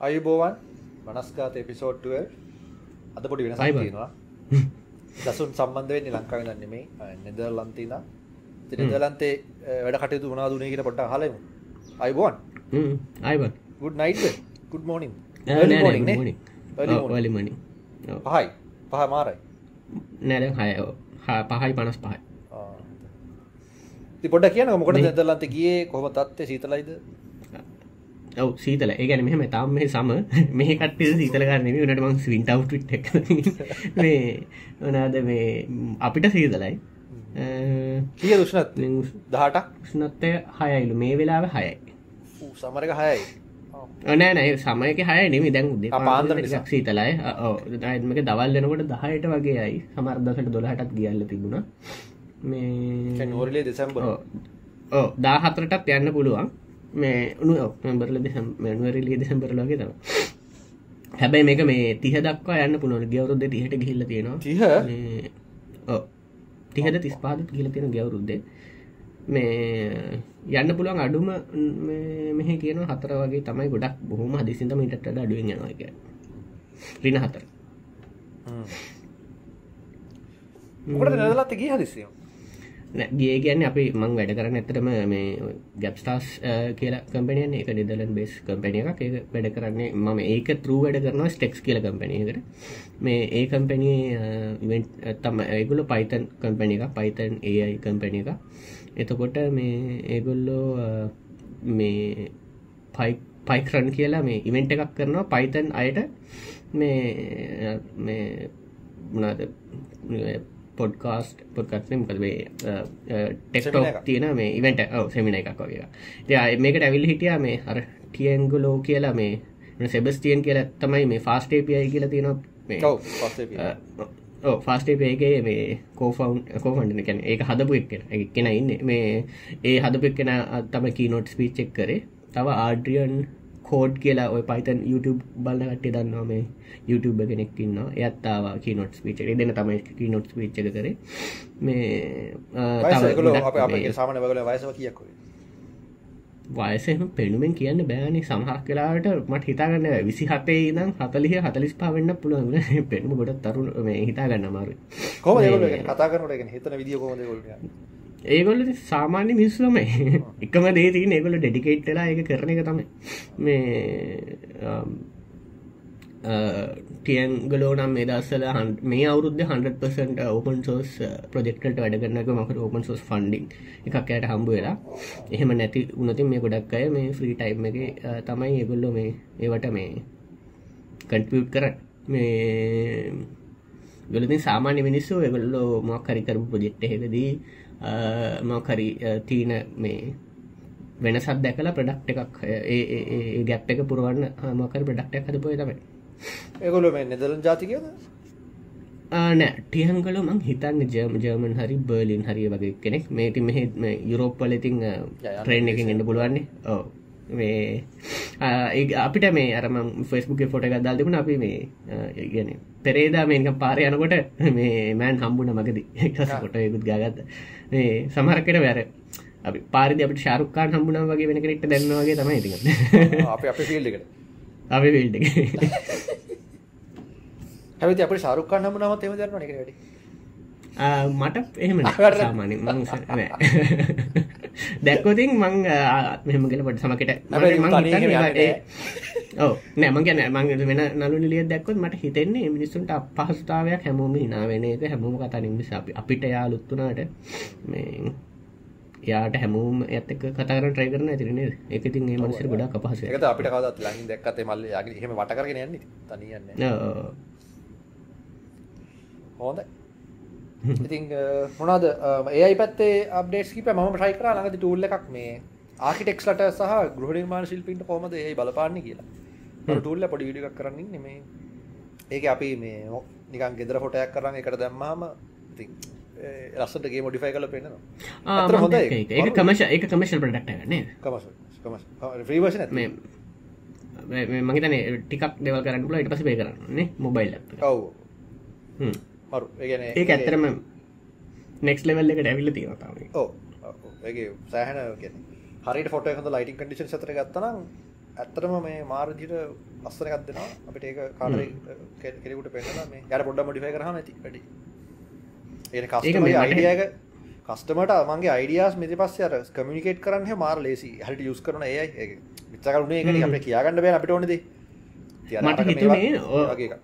අයිබෝවන් මනස්කාත එපිසෝට්ටුව අද පොඩි වෙන අයිබෝන්. සයිනවා දසුන් සම්බන්ධ වෙන්නේ ලංකාව නෙමේ නෙදර් ලන්තින නිදලන්තේ වැඩ කටයුතු වනා දුනේ කියෙන පොට හලමු අයිබෝන්. අයිබන් ගුඩ් නයිට ගුඩ් මෝනිින් පහයි. පහ මාරයි. නෑද හය හා පහයි පනස් පහයි පොඩ කියන මොකට නෙදරලන්ත ගියේ? කොහම තත්වේ සීතලයිද? ඔව සීතල. ඒගැන මෙහම තාම මේ සම මේ කට සීතල කරන නට මං විට අවට් මේ වනාද මේ අපිට සීතලයි. කිය දුෂ්නත් දහටක්? ස්නත්තය හයයිලු මේ වෙලාව හයයි. සමරක හයයි. නෑ නෑ. සමයක හය නෙමි දැන් පාන්දර සීතලයි. දායත්මක දවල් දෙනකොට දහයට වගේ අයි සමර්දසට දොලහටත් ගියල්ල තිබුණා මේ නෝරලේ දෙසම්බර. ඕ දා හතරටත් යන්න පුළුවන්. මේ උනු ඔක්ටම්බරල මැනුවරලි දෙසම්බරලගේ තම හැබැයි මේක මේ තිහ දක්වා යන්න පුළුවන්. ගවරුද්ද තිහට ගිල්ල තියෙනවා. තිහ? තිහද තිස්පාද කියල තියෙන ගැවරුද්දේ මේ යන්න පුළුවන් අඩුම මෙහ කියන හතර වගේ තමයි ගොඩක් බොහොම හදිසිතම ඉටට අඩුවෙන් යනවා එක රින හතර. මොකට නදලත් ගිය හදිසියෝ ගිය කියන්න අපි මං වැඩ කරන්න ඇතරම මේ ගැප්ස්ටාස් කියලා කම්පනියන් එක ඩෙදලන් බේස් කම්පනිය එකක්. ඒක වැඩ කරන්නේ මම. ඒක තරු වැඩ කරනවා ස්ටෙක්ස් කියල කම්පනියකට මේ ඒ කම්පනී තම ඒගුල පයිතන් කම්පනි එක පයිතන් ඒයි කම්පනි එක එතකොට මේ ඒගොල්ලෝ අ, මේ පයි පයිකරන් කියලා මේ ඉවෙන්ට එකක් කරනවා. පයිතන් අයට මේ අ, මේ මනාද පොඩ්කාස්ට පොඩ්කත්න මොකද මේ ටෙක්ටෝ Seminar එකක්. තියෙන මේ ඉවට ඔව සෙමින එකක් වගේ ය මේකට ඇවිල් හිටිය මේ අර ටියන්ගුලෝ කියලා මේ සෙබස්ටියන් කියලා තමයි මේ ෆාස්ටේපියයි කියලා තියෙනවා මේ ෆාස්ටේපේගේ මේ කෝෆවන් කෝෆන්ඩන කැන ඒක හදපු එක්කෙන. කෙන ඉන්න. මේ ඒ හදපු එක්කෙන තම කීනොට් ස්පීච් එක් කරේ. තව ආඩ්‍රියන් කෝඩ් කියලා ඔය පයිතන් YouTube බලන්න කට්ටේ දන්නවා මේ YouTube කෙනෙක් ඉන්න එයත්තාව කීනොට් ස්පීච් එක. දෙන්න තමයි කීනොට් ස්පීච් එක කරේ. මේ තව අප අප මේ- සාමන වගල වයසව කියක් වයසම පෙනුමෙන් කියන්න බෑනි. සමහක් කලාට මට හිතාගන්න විසි හතේ ඉදම් හතලිහ හතලිස් පාවෙන්න පුළුවන් පෙනුම ගොඩ තරුණ හිතාගන්න මාරු මේ- කතා කරනට හිතන විදිිය කොමද ගොලට ඒගොල්ල සාමාන්‍ය මිස්සුම එකම දේතින ඒගොල ඩෙඩිකේට්ලා එක කරන එක තමයි. මේ ටියන්ගලෝ නම් මේ දස්සල මේ අවුරුද්ධ 100% ඕපන් සෝස් ප්‍රජෙක්ට වැඩ කරනක මකට ඕපන් සෝස් ෆන්ඩිං එකක් යට හම්බු වෙලා. එහෙම නැති උනතින් මේ ගොඩක් අය මේ ෆ්‍රී ටයිම් එක තමයි ඒගොල්ලො මේ ඒවට මේ කන්ටියුට් කර මේ ගොලතින් සාමාන්‍ය මිනිස්සු එගොල්ලෝ මොක්කරිකරපු ප්‍රජෙක්්ට හෙකදී මොකරි තීන මේ වෙනසත් දැකලා ප්‍රඩක්් එකක් ඒ ගැප් එක පුරුවන්න මොකර ප්‍රඩක්්ටක් හද පොය තමයි. ඒගොල මේ නෙදලන් ජාතිකයද නෑ. ටියහංකල මං හිතන්න ජර්ම ජර්මන් හරි බර්ලින් හරි වගේ කෙනෙක්. මේති මෙහ යුරෝප්පල ඉතින් ට්‍රේන් එකින් එන්න පුළුවන්නේ. ඕ මේ අපිට මේ අරම ෆෙස්බුක් ෆොට එකක් දල් තිබුණ අපි මේ ගැන පෙරේදා මේක පාර යනකොට මේ මෑන් හම්බුණ මගද. කොට යකුත් ගාගත්ත. මේ සමහරකට වැර අපි පාරිදි අපට ශාරුක්කාන් හම්බුණා වගේ වෙන කෙනෙක්ට දැන්නවාගේ තමයි ඉතිගන්න අප අප ෆිල්ඩ එකට. අපි වෙල්ඩ හැවිති අප සාරුක්කා නම නමත් එම දරන එක වැඩි. මට එහෙම සාමානින් මං දැක්කොතින් මං මෙහම ගෙලපට සමකට. ඕ නෑම ගැන මං වෙන නලු නිලිය දැක්කොත් මට හිතෙන්නේ මිනිස්සුන්ට අපහසුතාවයක් හැමෝම හිනාවෙන එක හැමෝම කතනින් අපි අපිට යාලුත්තුනාට මේ යාට හැමෝම ඇත්තක කතාර ට්‍රයි කරන ඇතිරනේ එක ඉතින් ඒ මනසර ගොඩක් අපහස එකත අපිට කවදත් ලඟින් දැක්කතේ මල්ල යාගේ හෙම වට කරගෙන යන්නේ? තනියන්න. හෝඳ ඉතින් මොනාද ඒ පැත්තේ අප්ඩේට් කිප ම ටයි කර ළඟති ටූල්ල එකක් මේ ආකිටෙක්ලට සහ ගෘහ නිර්මාණ ශිල්පින්ට කොමද ඒ බලපාන්න කියලා. ටූල්ල පොඩි විඩික් කරන්න නෙමේ ඒක අපි මේ නිකන් ගෙදර හොටයක් කරන්න එකට දැම්මාම ඉතින් ලස්සටගේ මොඩිෆයි කල පෙන්නවා අතර හොඳ ඒක. කමශ එක කමශල් ප්‍රඩක්ට නේ කමස කමස් ්‍රීවර්ෂන මේ මහිතන ටිකක් දෙවල් කරන්න පුල ඉට පස පේ කරන්නේ මොබයිල් ඔව් මරු. ඒගැන ඒක ඇත්තරම නෙක්ස් ලෙවල් එකට ඇවිල්ල තියෙනතාව ඕ ඒගේ සෑහන හරිට ෆොට හොඳ ලයිටින් කඩිෂන් සතර ගත්තනම් ඇත්තටම මේ මාරදිට ලස්සන එකක් දෙනවා. අපිට ඒක කාට කෙරෙකුට පෙන්නලා මේ යට පොඩ්ඩ මොඩිෆයි කරහම ඇති. වැඩි. ඒ ඒක කස්ටම මේ මට- අයිඩියක කස්ටමට මගේ අයිඩියස් මෙති පස්ස අර කමිනිකේට කරන්න මාර ලේසි හට යුස් කරන ඒ විච්චකරුණේ එක අප කියාගන්න බෑ අපිට ඕනද මට හිතුනේ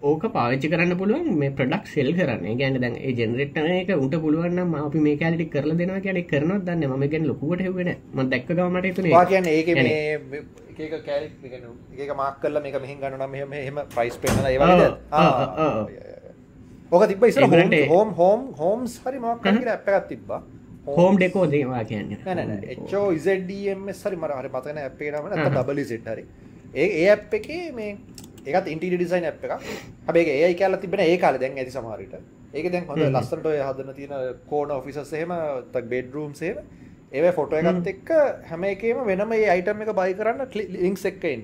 ඕක පාවිච්චි කරන්න පුළුවන් මේ ප්‍රඩක් සෙල් කරන්න. ගැන දැන් ඒ ජෙනරෙට්න එක උට පුළුවන් අපි මේ කෑලි කරල දෙෙන කියන කරනත් දන්න ම ගැන ලොකුවට හෙවෙන ම දැක්ක ගමට තුනේ කියන්න ඒක මේ එක කෑරක් එක මාක් කල්ල මේක මෙහි ගන්න මෙහම එහෙම ප්‍රයිස් ආ. ඕක තිබ ඉස ඒ- හෝම් හෝම් හෝම්ස් හරි මක්කට ඇප්පත් තිබ්බා. හෝම් ඩෙකෝ දේවා කියන්න. නැන එච්චෝ ඉසඩම් සරි මර හරි මතන ඇපේනම ඇත ඩබලි සිට හරි ඒ ඒ ඇප් එකේ මේ ඒත් ඉන්ටි ඩිසයින් ඇ් එක හැබේ ඒ කාල තිබෙන ඒ කාල දැන් ඇති සමහරිට ඒක දැන් හොඳ. ලස්සට හදන තියෙන කෝන ඔෆිසසේම තක් බෙඩ්රූම් සේම ඒ ෆොටෝ එකත් එක්ක හැම එකේම වෙනම ඒ අයිටම් එක බයි කරන්න ලිින්ක් එක්කයින්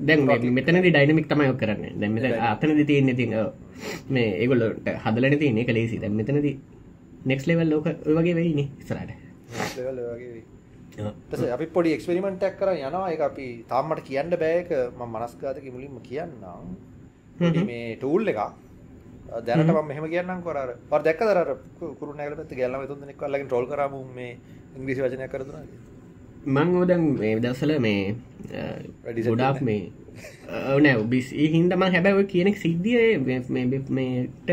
දැන් මේ- මෙතනදි ඩයිනමික් තමයි ඔක් කරන්න. දැ මෙත අතනදි තියන්න ති මේ ඒගොල්ලට හදලන තියන්නේ. කලේසි දැ මෙතනද නෙක්ස් ලෙවල් ලෝක ඔය වගේ වෙයිනි ස්රට ටස අපි පොඩි එක්ස්පෙරිමෙන්ටක් කර යනවා. එක අපි තාම්මට කියන්න බෑක ම මනස්කාතක මුලින්ම කියන්නම්. මේ ටූල් එක දැනට මෙහම කියන්නම් කොර පර දැක් දර කරු නැල පත් ගැල්ලම තුන් නෙක් ලගින් ටොල් කරම මේ ඉංග්‍රිසි වචනය කරතුන මං ඕදන් මේ දසල මේ ගොඩක් මේ ඕනෑ බිස් හින්දම හැබැව කියනෙක් සිද්ධිය මේට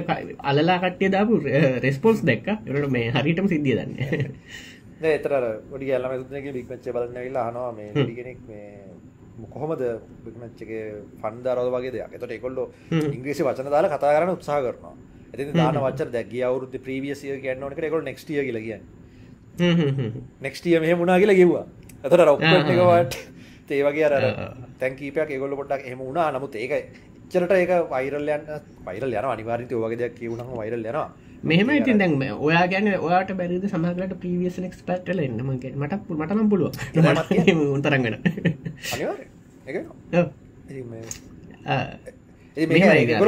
අලලා කට්ටිය දාපු රෙස්පොන්ස් දැක්ක. එරට මේ හරිටම සිද්ධිය දන්න එතර ොඩි ගැල්ලම තුනක බික්මච්ච බලන්න වෙලා හනවා මේ ඩිගෙනෙක් මේ කොහොමද බික්මච්චගේ ෆන්දාරව වගේ දෙයක්. එතට එකොල්ලො. ඉංග්‍රීසි වචන දාලා කතා කරන්න උත්සාහ කරනවා. ඇති දාන වච්චර දැගිය අවුරුද්ධ ප්‍රීවියසිය කියන්න ඕනක එකොල් නෙක්ටිය කියල කියන්න. නෙක්ටිය මෙහ මුණනා කියලා කිව්වා. ඇතට රොක්කටවට තේවගේ අර. තැන්කීපයක් ඒගොල්ල පොට්ටක් එහම වුණා. නමුත් ඒක චරට ඒක වෛරල්යන්න වෛරල් යන අනිවාරිතය වගේ දෙයක් කියවුණම වෛරල් යනවා මෙහම ඉතින් දැන් ඔයා ගැන ඔයාට බැරිද සමහලට ප්‍රීවියස් නෙක් පටල එන්නමගේ මට මටනම් පුළුව උන්තරගන.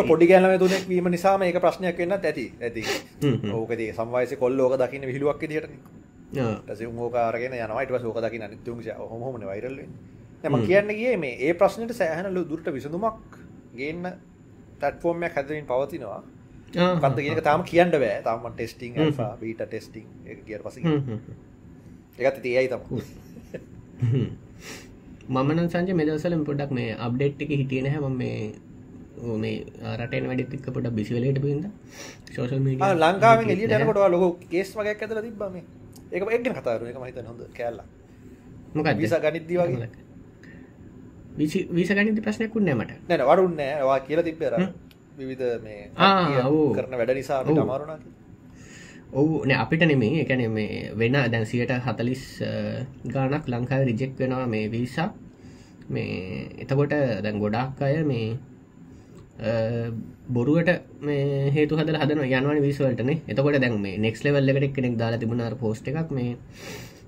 පොඩි ගැලම තුනෙක් වීම නිසාම ඒක ප්‍රශ්නයක් වෙන්නත් ඇති. ඇති. ඕකදී සම්වයස කොල්ලෝක දකින්න විහිළුවක් විදිහට. ටසි ඕකාරගෙන යනවට සෝක දකි අනිත්තුම හොම වයිරල් ම. කියන්න ගිය මේ ඒ ප්‍රශ්නයට සෑහනලු දුරට විසඳුමක් ගේන්න ටැට්ෆෝර්ම්යක් හැදරින් පවතිනවා කන්ද කියනක තාම කියන්න බෑ. තාම ටෙස්ටිං හ්ම්. බීට ටෙස්ටිං කිය පස එකත් තියයි තම මමන සංජ මෙදසලම් පොඩක් මේ අප්ඩේට් එක හිටියන හැම මේ මේ රටන වැඩිතික පොට බිසිවලට පින්ද ශෝෂල් මීඩිය ලංකාවෙන් එලියට යනකොට ලොක කේස් වගේ ඇතල තිබම ඒක එක්ගෙන කතාරු එක මහිත හොඳ කෑල්ල. මොකක් විසා ගනිද්දී වගේ. විස ගනිත ප්‍රශ්නයක්කුත් නෑමට නැන වඩුන්නෑ වා කියල තිබ්බෙර විවිධ මේ. කරන වැඩ නිසා. අමාරුණා ඔවු. නෑ අපිට නෙමේ එකන මේ වෙන දැන් සියට හතලිස් ගානක් ලංකාව රිජෙක් වෙනවා මේ වීසා මේ එතකොට දැන් ගොඩක් අය මේ බොරුවට මේ හේතු හදල හදන යනවන විසවලටනේ එතකොට දැන් මේ නෙක්ස් ලෙවල් එකට කෙනෙක් දාලා තිබුණාර පෝස්ට එකක් මේ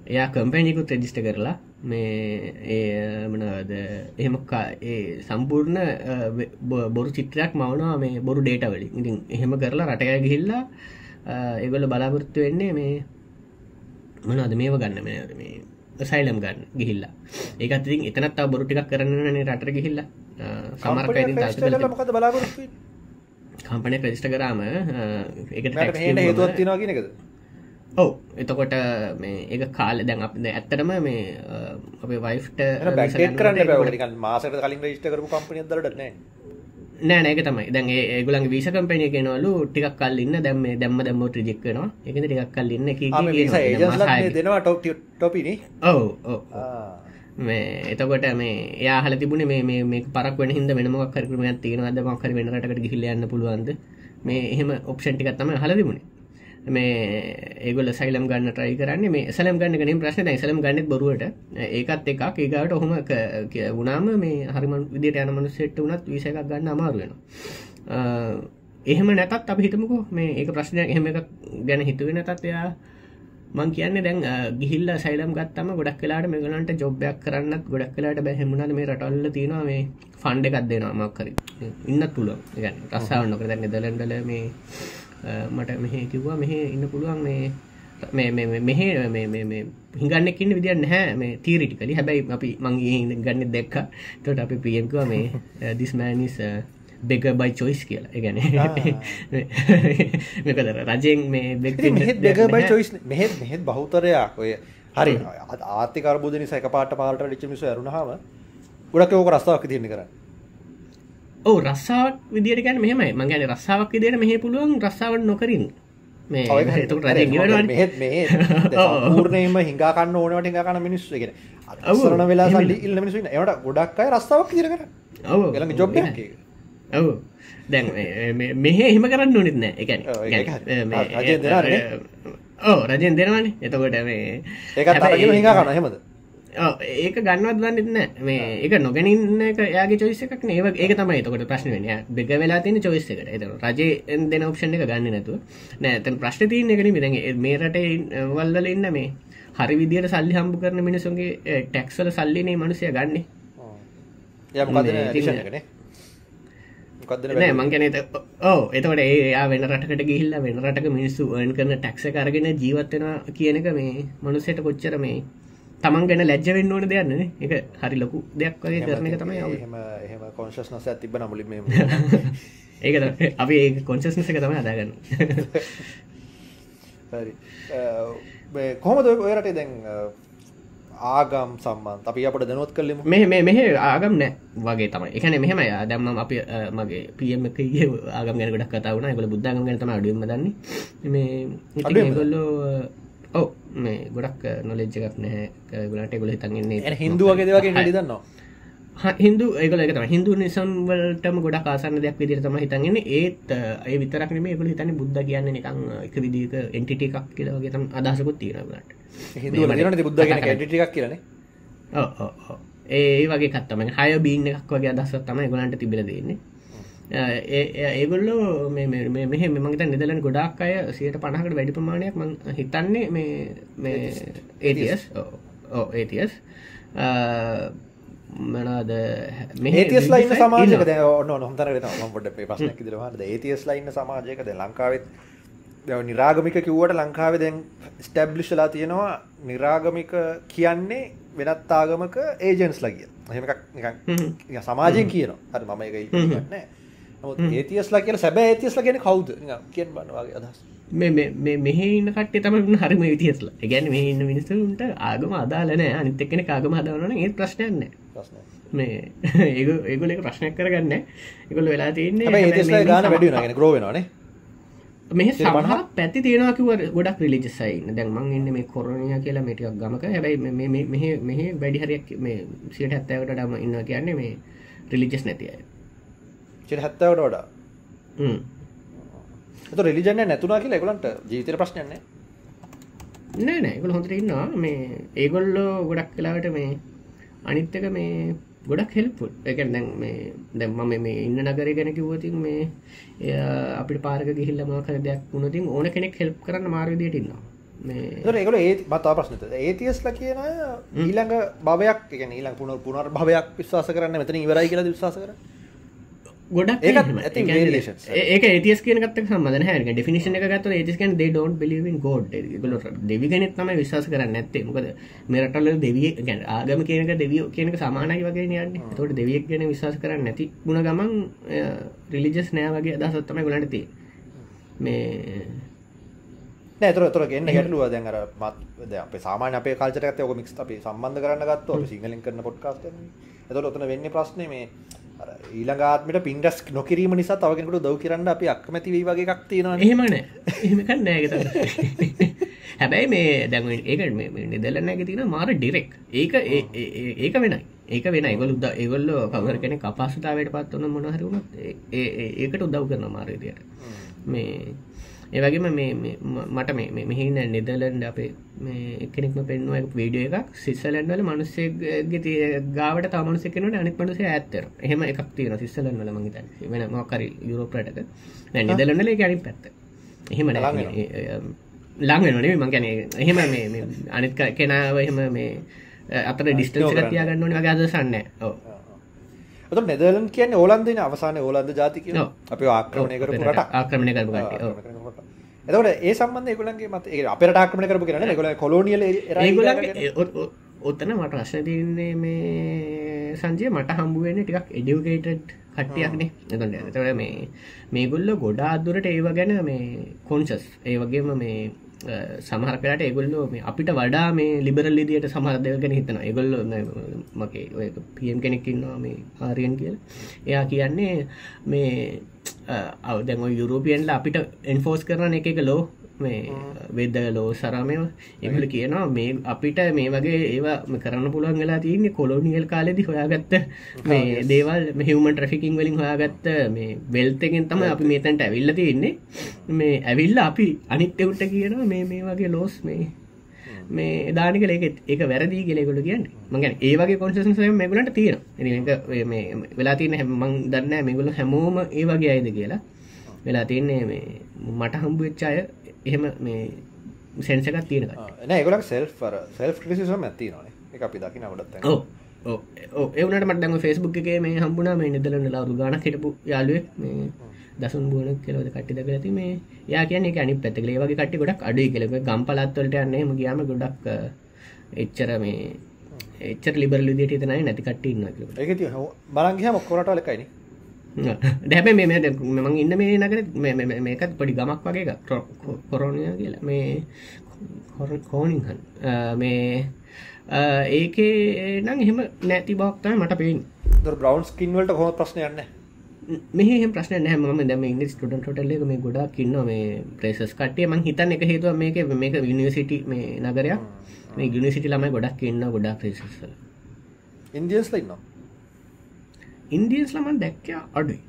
එයා කම්පැනිකුත් රෙජිස්ට කරලා මේ ඒ මනද එහෙම කා- ඒ සම්පූර්ණ බොරු චිත්‍රයක් මවනවා මේ බොරු ඩේට වලින්. ඉතින් එහෙම කරලා රටය ගිහිල්ලා ඒගොල බලාපොරත්තු වෙන්නේ මේ මනද මේව ගන්න මේ මේ සයිලම් ගන්න ගිහිල්ලා. ඒකත් ඉතින් එතනත් බොරු ටිකක් කරන්නනේ රටර ගිහිල්ලා. සමරක මොකද බලාපොරත්තු කම්පනය ප්‍රදිෂ්ට කරාම හේට හේතුවත් තිනවා කියනකද ඔව. එතකොට මේ ඒ කාල දැන් අප ඇත්තටම මේ අපේ වයිෆ්ට කරන්න මාසට කලින් රේෂ්ට කරපු කම්පනිය දරට නෑ නෑ නෑක තමයි. දැන් ඒගුලන් වීස කම්පනය කෙනවලු ටිකක් කල්ලන්න දැම් මේ දැම්ම දැම්ම ්‍රජෙක්කනවා එක ටිකක් කල්ලන්න දෙනවා ටොප් ටොපිනි ඔව මේ එතකොට මේ යාහල තිබුණ මේ මේ පරක් වෙන හිද වෙනමක් කරකරමයක් තියෙනවද? මක්කර වෙනටකට ගිහිල යන්න පුළුවන්ද? මේ එහෙම ඔප්ෂන්ටිකත් තම හල තිබුණේ මේ ඒගොල සයිලම් ගන්න ට්‍රයි කරන්න. මේ සලම් ගන්න ගනින් ප්‍රශ්න. සලම් ගන්නෙත් බොරුවට. ඒකත් එකක්. ඒගට ඔහොම වුණාම මේ හරිම විදිට යන මනු සෙට් වනත් විස එකක් ගන්න අමාරුවෙන එහෙම නැතත් අප හිතමකෝ. මේ ඒක ප්‍රශ්නයක් එහෙම එකක් ගැන හිතුව නැතත් එයා මං කියන්නේ දැන් අ, ගිහිල්ල සයිලම් ගත්තම ගොඩක් කලාට මෙගලන්ට ජොබ්යක් කරන්නත් ගොඩක් කලාට බැහෙමුණද මේ රටල්ල තියෙනවා මේ ෆන්ඩ එකක් දෙනවා මක්කර ඉන්නත් පුළුවන්. ගැන රස්සාාව නොකර දැන්න දලන්ඩල මේ අ, මට මෙහ කිව්වා මෙහ ඉන්න පුළුවන් මේ මෙහ හිගන්නකින්න විදිිය නැහැ මේ තීරිටිකලි හැබැයි අපි මංගේ ගන්න දෙක්ක. තොට අපි පියම්කව මේ දිස්මෑනිස් බෙග බයි චොයිස් කියලා. එකගැන මෙකද රජයෙන් මේ දෙක බයි චොයිස් මෙහෙත් මෙහෙත් බහුතරයක්. ඔය හරි. ආතිකරබුද නිසා එක පාට පාලට ලිච්ච මිස ඇරුණහම ගොඩක් ඕක රස්තාවක් තිරන්න කරන්න ඕ රස්සාාවක් විදිට ගැන මෙහමයි. මංගැන රස්සාාවක් විදියට මෙහ පුළුවන් රස්සාාවට නොකරින් මේ පූර්ණයම හිඟාකන්න ඕනට හිඟාකන්න මිනිස්සු ගෙන අවසරන වෙලා ඉල්ල මිනිසු එවට ගොඩක් අයි රස්තාවක් දිරකර ඔව. ගලඟ ජොබ් ඔව. දැන් මෙහ එහෙම කරන්න නොනෙත් නෑ. එකැන ඕ රජෙන් දෙනවානේ. එතකොට මේ ඒකත් හිඟාකන්න හෙමද ඒක ගන්නවත් දන්නෙත්න මේ එක නොගැනින්න එක යාගේ චොයිස එකක් නේව ඒක තමයි තකොට ප්‍රශ්න වෙන බෙග වෙලා තින චොයිස් එකට. එත රජය දෙන ඔප්ෂණ එක ගන්න නැතුව. නෑතන් ප්‍රශ්න තියන එකන මිද මේ රට වල්වල ඉන්න මේ හරි විදියට සල්ලි හම්බු කරන මිනිසුන්ගේ ටැක්සල සල්ලිනේ මනුසය ගන්නේ. නෑ මංගන ඕ එතවට ඒ වෙන රටකට ගිහිල්ල වෙන රටක මිනිස්සු වන් කරන ටැක්ස කරගෙන ජීවත්වෙන කියන එක මේ මනුසයට කොච්චර මේ තමන් ගැන ලැජ්ජ වෙන්න ඕන දෙයන්න එක හරි ලොකු දෙයක් වගේ කරන එක තමයි එහෙම එහෙම කොන්ශස්නස තිබ නමුලි ඒක අපි ඒ කොන්ශස්නස එක තමයි අදාගන්න. කොහොමද ඔය රටේ දැන් ආගම් සම්මන් අපි අපට දැනුවත් කලෙම මෙ මේ මෙහ ආගම් නෑ වගේ තමයි. එකන මෙහෙම දැම්ම අපි මගේ පියම එකගේ ආගම් ගැන ගොඩක් කතා වුණ. ගොල බුද්ධගම් ගැන තම අඩුවම දන්නේ. මේ ගොල්ලෝ ඔව මේ ගොඩක් නොලෙජ් එකක් නැහැ. ගොලට ගොල හිතන්න්නේ හිදු වගේ වගේ හිදන්නවා හිදු ඒකල එකතම හිදු නිසන්වලටම ගොඩක් ආසන්න දෙයක් විදිර තම හිතන්ගෙන ඒත් ඒ විතරක් මේ ගොල හිතන්න බුද්ධ කියන්න නිකං එක විදික එන්ටිට එකක් කියලගේ තම අදහසකුත් තියෙනගට හිදු බුද්ධ ටික් කියරන ඒ වගේ කත්තම හය බීන්න එකක් වගේ අදස්සත් තමයි ගොලන්ට තිබිල දෙන්නේ ඒගොල්ලෝ මෙහ මෙමගත නිදලන් ගොඩක් අය සියට පණහකට වැඩි ප්‍රමාණයක් ම හිතන්නේ මේ ඒතිස් ඒතිස් මනාද මේතිස් ලයින්න සමාජක ඔන්න නොහතර ොට පසනක් දරවාද ඒතිස් ලයින්න සමාජයකද ලංකාවත් නිරාගමික කිව්වට ලංකාවේ දැන් ස්ටැබ්ලිෂලා තියෙනවා නිරාගමික කියන්නේ වෙනත් ආගමක ඒජන්ස් ලගිය එහෙම සමාජයෙන් කියනවා. හරි මම එක නෑ ඒතියස්ලා කියන සැබෑ ඒතියස්ලා කියෙන කවුද? කියෙන් බන්නවාගේ අදහස්. මෙහ ඉන්න කටේ තම හරිම විතියස්ලා ගැන මේ ඉන්න මිනිස්සුන්ට ආගම අදාලන අනිත එක්කෙන ආගම හදවන ඒ ප්‍රශ්නයන්න මේ ඒ ඒගොල එක ප්‍රශ්නයක් කරගන්න එකගොල වෙලා තියන්නේ ගාන වැඩ ග්‍රෝවෙනවානේ මෙහ සමහ පැති තියෙනකිව ගොඩක් රිලිජසයින්න දැන් මං ඉන්න මේ කොරණය කියලා මේටික් ගමක. හැබයි මෙහ වැඩි හරියක් මේ සියට හැත්තෑවට ඩම ඉන්න කියන්නේ මේ රිලිජස් නැතියි චිට හැත්තවට වඩා. එත රෙලිජන්න නැතුනා කියලා එකොලන්ට ජීතර ප්‍රශ්නයන්නේ නෑ නෑගොල හොඳට ඉන්නවා. මේ ඒගොල්ලෝ ගොඩක් කලාවට මේ අනිත්තක මේ ගොඩක් හෙල්පුල් එක දැන් මේ දැම්ම මේ ඉන්න නගර ගැන කිවතින් මේ අපිට පාරක ගිහිල්ල මාකර දෙයක් වුණතින් ඕන කෙනෙක් හෙල්ප් කරන්න මාර්විදියට ඉන්නවා. ඒකල ඒ මතා ප්‍රශ්නත ඒතියස්ල කියන ඊළඟ භවයක් එක ඊළඟ පුුණ පුනර් භවයක් විශවාස කරන්න මෙතන ඉවරයි කියලා විශවාස කරන්න ගොඩක් ඒක ඒතිස් කියනත් සම්බන හැ ඩිනිශන එක ගත ඒතිස්කන් දේ ඩෝන් බිලිවින් ගෝඩ් ගොල දෙවිගෙනෙත් තම විශවාස කරන්න ඇත්තේ මොකද මෙරටල දෙවිය ගැන ආගම කියනක දෙවිය කියනක සමානයි වගේ යන්න. තොට දෙවියක් ගැන විශවාස කරන්න නැති ගුණ ගමන් රිලිජස් නෑ වගේ අදසත්තම ගොලට තිය මේ නෑතර තොර ගන්න ගැටලුව. දැන් අර මත් අප සාමාන අපේ කාල්චට ඔක මික්ස් අපි සම්බන්ධ කරන්න ගත්ත සිංහලින් කරන පොඩ්කාස්ට එතොට ඔතන වෙන්න ප්‍රශ්නය මේ ඊළඟාත්මට පින්ටස් නොකිරීම නිසා තවගෙනකට දව කරන්න අපි අක්මැති වී වගේ එකක් තියෙනවා එහෙමන එහෙමක නෑගත හැබැයි මේ දැම ඒක නිදලන්න ඇති තින මාර ඩිරෙක් ඒක ඒක වෙනයි. ඒක වෙන ඒගොල උද ඒගොල්ල කවර කෙන කපාසතාවට පත්වන්න මොනහරුණත් ඒකට උදව් කරන මාරදියට මේ ඒවගේම මේ මට මේ මෙහින්න නෙදලන්ඩ අපේ එකනෙක්ම පෙන්ුව වීඩිය එකක්. සිස්සලන්වල මනුස්සේගේ ගාවට තමනුස කෙනට අනික් මනුස ඇත්තර එහෙම එකක් තියෙන සිස්සලන්වල මහිත වෙන මොකරි යුරෝප්‍රටක නිදලන්නල ගැනි පැත්ත. එහෙම ළඟ නොනේ මං ගැන එහෙම මේ අනිත් කෙනාව එහෙම මේ අතර ඩිස්ටන්ස තියාගන්න වගේ අදසන්න ඕ ත නෙදලන් කියන ඕලන්දන අවසාන ඕලන්ද ජාතික අප ආක්‍රමණය කර රට ආක්‍රමණය කර එතකොට ඒ සම්බන්ධ ඒගොල්ලන්ගේ මත අපිට ආක්‍රමණය කරපු කෙනා නේ ඒගොල්ලෝ කොලෝනියල් ඔත්තන මට ප්‍රශ්න තියන්නේ මේ සංජය මට හම්බුවෙන ටිකක් එඩියුකේටඩ් කට්ටියක්නේ එතට එතට මේ මේගොල්ල ගොඩා අදුරට ඒව ගැන මේ කොන්සස් ඒ වගේම මේ සමහරකට ඒගොල්ලෝ මේ අපිට වඩා මේ ලිබරල් ලිදියට සමහරදය ගැන හිතන ඒගොල්ල මගේ ඔය පියම් කෙනෙක්කින්නවා මේ ආරියන් කියල. එයා කියන්නේ මේ අවදැම යුරෝපියන්ල අපිට එන්ෆෝස් කරන එක එක ලෝ මේ වෙද්ද ලෝ සරමය එහල කියනවා මේ අපිට මේ වගේ ඒවා කරන්න පුළුවන් වෙලා තියන්නේ කොලෝනියල් කාලෙදි හොයාගත්ත මේ දේවල් මෙහවමන් ට්‍රෆිකින් වලින් හොයාගත්ත මේ වෙල්තගෙන් තම අපි මේතැන්ට ඇවිල්ල තියන්නේ. මේ ඇවිල්ල අපි අනිත්‍යවුට කියනවා මේ මේ වගේ ලෝස් මේ මේ දානික ලේක එක වැරදි කෙලෙකුට කියන්න. මගැන ඒවගේ කොන්සන්සය මෙගලට තියෙන වෙලා තියන හැමං දන්න මෙගුල හැමෝම ඒ වගේ අයිද කියලා. වෙලා තියන්නේ මේ මට හම්බු වෙච්චාය එහෙම මේ සෙන්සකත් තියෙන ඒගොලක් සෙල් සෙල් ක්‍රසිසම ඇති නේ. එක අපි දකි නවටත් ඒවනට මටම ෆෙස්බුක් එක මේ හම්බුණ මේ නිදලන්න ලවරු ගන හිටපු යාලුවේ දසුන් බුවන කෙලවද කට්ටි දක ඇති මේ යා කියන අනි පැතිකලේ වගේ කට්ටි ගොඩක් අඩුයි කෙලක ගම් පලත්වලට යන්නේම ගියාම ගොඩක් එච්චර මේ එච්චර ලිබරලි දිට තනයි නැති කට්ටි ඉන්න ඒ බලන්ගේ මොක්කොරට ලකයින දැබ මේ මම ඉන්න මේ නගර මේකත් පොඩි ගමක් වගේ කොරෝණය කියලා. මේ කෝනිහන් මේ ඒකේ නම් එහෙම නැති බක්තයි මට පේෙන් බ්‍රවන්ස් කින්වලට හොම ප්‍රශ්නයන්න මෙහ ප්‍රශ්න නෑම දම ඉංගලි ටොටල්ල මේ ගොඩක් කින්න මේ ප්‍රේසස් කටේ මං හිතන්න එක හේතුව මේක මේක විනිසිටි මේ නගරයක්. මේ ගිනිසිටි ලමයි ගොඩක් ඉන්න ගොඩක් ප්‍රේසස්ල ඉන්දියස් ලඉන්න ඉන්දියස් ලමන් දැක්ක අඩුයි.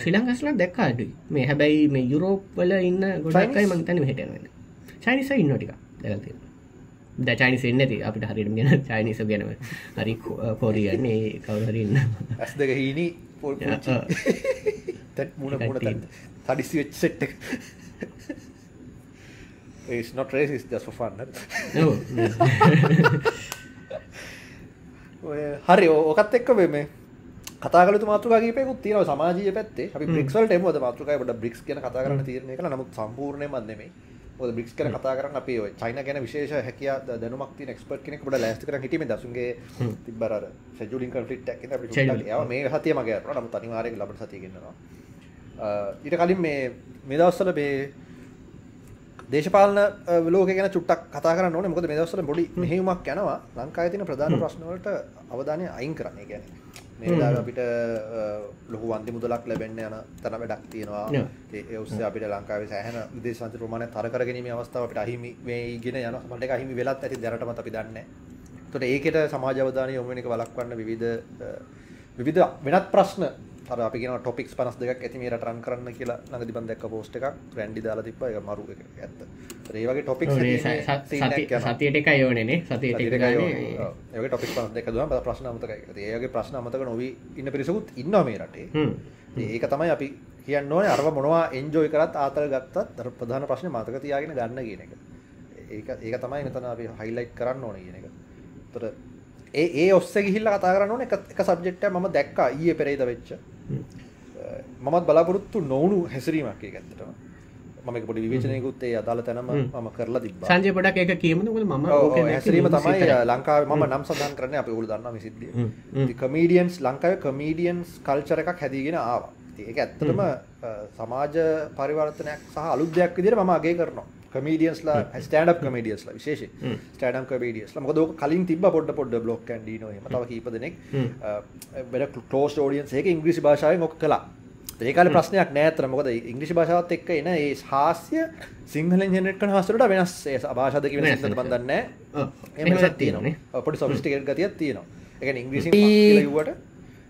ශ්‍රී ලංකස්ලා දැක්ක අඩුයි. මේ හැබැයි මේ යුරෝප්වල ඉන්න ගොඩක්යි මංතන හිටන චයිනිස ඉන්නටික දැල්ති ද චයිනිස එන්නති අපිට හරිට ගෙන චයිනිස ගැනව හරි කෝරියන්නේ. කවුහරන්න ඇස් දෙක හීනී පොල් තැත් මුණ මුණ තඩිසි වෙච් set not just for fun හරි ඕකත් එක්ක මේ කතාගලතු මාතෘකාගේපයකුත් තියෙනව සමාජීය පැත්තේ. අපි බ්‍රික්ස්වලට එමුද මාතෘකායි පොඩ්ඩක් බ්‍රික්ස් ගැන කතා කරන්න තීරණය කළා. නමුත් සම්පූර්ණයෙන්ම නෙමෙයි මොකද බ්‍රික්ස් ගැන කතා කරන්න අපි ඔය චයිනා ගැන විශේෂ හැකියා දැනුමක් තියෙන එක්ස්පර්ට් කෙනෙක් පොඩ්ඩක් ලෑස්ති කරන් හිටියේ මේ දසුන්ගේ තිබ්බර අර ෂෙඩියුලින් කොන්ෆ්ලික්ට් එකක් ඉඳන් අපි ඒවා මේ හතිය මගේ අරනවා නමුත් අනිවාර්යයෙන් ලබන සතිය ගෙන්නනවා. ඊට කලින් මේ මේ දවස්වල මේ දේශපාලන ලෝකය ගැන චුට්ටක් කතා කරන්න ඕනේ. මොකද මේ දවස්වල පොඩි මෙහෙයුමක් යනවා. ලංකාවේ තියෙන ප්‍රධාන ප්‍රශ්න වලට අවධානය අයින් කරන්න. ඒ කියන්නේ මේ වෙලාවේ අපිට ලොකු වන්දි මුදලක් ලැබෙන්න යන තන වැඩක් තියෙනවා. ඒ ඔස්සේ අපිට ලංකාවේ සෑහෙන විදේශ සංචාර ප්‍රමාණය තර කර ගැනීමේ අවස්ථාව අපිට අහිමි වෙයිගෙන යනවා. සමහරට ඒක අහිමි වෙලත් ඇති දැනටමත් අපි දන්නේ. ඒකට ඒකට සමාජ අවධානය යොමු වෙන එක වළක්වන්න විවිධ විවිධ වෙනත් ප්‍රශ්න අර අපි කියන ටොපික්ස් 52ක් ඇති මේ රට රන් කරන්න කියලා ළඟදි මම දැක්ක පෝස්ට් එකක් රැන්ඩි දාලා තිබ්බා ඒක මරු එක ඇත්ත. ඒ වගේ ටොපික්ස් සතියට එකයි ඕනේ නේ සතියට එකයි ඒ වගේ ටොපික්ස් 52ක් දුවම ප්‍රශ්න අමතකයි. ඒ වගේ ප්‍රශ්න අමතක නොවි ඉන්න පිරිසකුත් ඉන්නවා මේ රටේ. ඒක තමයි අපි කියන්න ඕනේ අරව මොනවා එන්ජොයි කරත් ආතල් ගත්තත් අර ප්‍රධාන ප්‍රශ්නේ මතක තියාගෙන ගන්න කියන එක. ඒක ඒක තමයි මෙතන අපි හයිලයිට් කරන්න ඕනේ කියන එක. ඒතර ඒ ඒ ඔස්සේ ගිහිල්ලා කතා කරන්න එක එක සබ්ජෙක්ට් මම දැක්කා ඊයේ පෙරේද වෙච්ච. මමත් බලාපොරොත්තු නොවුණු හැසිරීමක්. මම ඒක පොඩි විවේචනයකුත් ඒ අදාළ තැනම මම කරලා තිබ්බා. සංජය පොඩක් මොකද මම ඕකේ හැසිරීම තමයි ලංකාවේ මම නම් සඳහන් කරන්නේ අපි ඕගොල්ලෝ දන්නවා මේ සිද්ධිය. කමීඩියන්ස් ලංකාවේ කමීඩියන්ස් කල්චර් එකක් හැදීගෙන ආවා. ඒක ඇත්තටම සමාජ පරිවර්තනයක් සහ අලුත් දෙයක් විදිහට මම අගය කරනවා. කමීඩියන්ස්ලා ස්ටෑන්ඩ් කමඩියස්ලා විශේෂ ස්ටඩම් කමඩියස්ලා මොකද කලින් තිබ පොඩ පොඩ බ්ලොක් කන්ඩ න තව කීප දෙනෙක් බෙඩ කලෝස් ෝඩියන්ස් ඒක ඉංග්‍රිසි භාෂාව මොක් කලා ඒකාල ප්‍රශ්නයක් නෑතර මොකද ඉංග්‍රිසි භාෂාවත් එක්ක එන ඒ හාස්‍ය සිංහල ජනට කනහසට වෙනස්. භාෂාදක වෙන බඳන්න එම තියෙනවා පොඩි සොෆිස්ටිකල් ගතියක් තියෙනවා. එක ඉංග්‍රිසි වට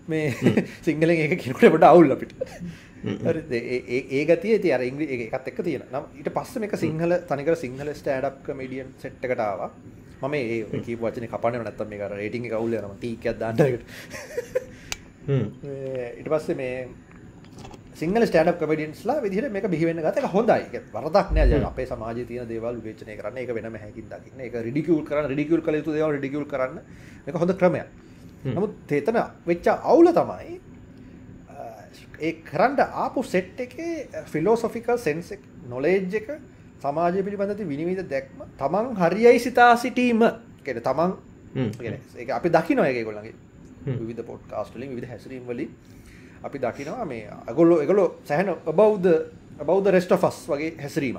මේ සිංහලෙන් ඒක කිනට පොට අවුල් අපිට ඒ ගතිය ති අර ඉංග්‍රි එකත් එක්ක තියෙන නම් ඊට පස්සේ මේක සිංහල තනිකර Sinhala stand up comedian set එකට ආවා. මම ඒ කීප වචනේ කපන්නේ නැත්තම් මේක අර රේටින් එක අවුල් යනවා ටී එකක් දාන්න එකට. ඊට පස්සේ මේ සිංහල ස්ටෑඩ් අප් කමේඩියන්ස්ලා විදිහට මේක බිහි වෙන්න ගත්ත එක හොඳයි. වරදක් නෑ. අපේ සමාජයේ තියෙන දේවල් විවේචනය කරන්න. ඒක වෙනම හැකින් දකින්න. ඒක රිඩිකියුල් කරන්න. රිඩිකියුල් කළ යුතු දේවල් රිඩිකියුල් කරන්න. මේක හොඳ ක්‍රමයක්. නමුත් එතන වෙච්ච අවුල තමයි ඒ කරන්න ආපු සෙට් එකේ ෆිලෝසොෆිකල් සෙන්ස් නොලේජ් එක සමාජය පිළිබඳති විනිවිධ දැක්ම තමන් හරියයි සිතා සිටීම. කෙන තමන්. ඒ අපි දකි නොයක ගොල්ලගේ. විධ පොට් කාස්ටලින් විධ හැසිරීම් වලින් අපි දකිනවා මේ අගොල්ලො එකගොලො සැහන බෞද්ධ බෞද්ධ රෙස්ටෆස් වගේ හැසිරීම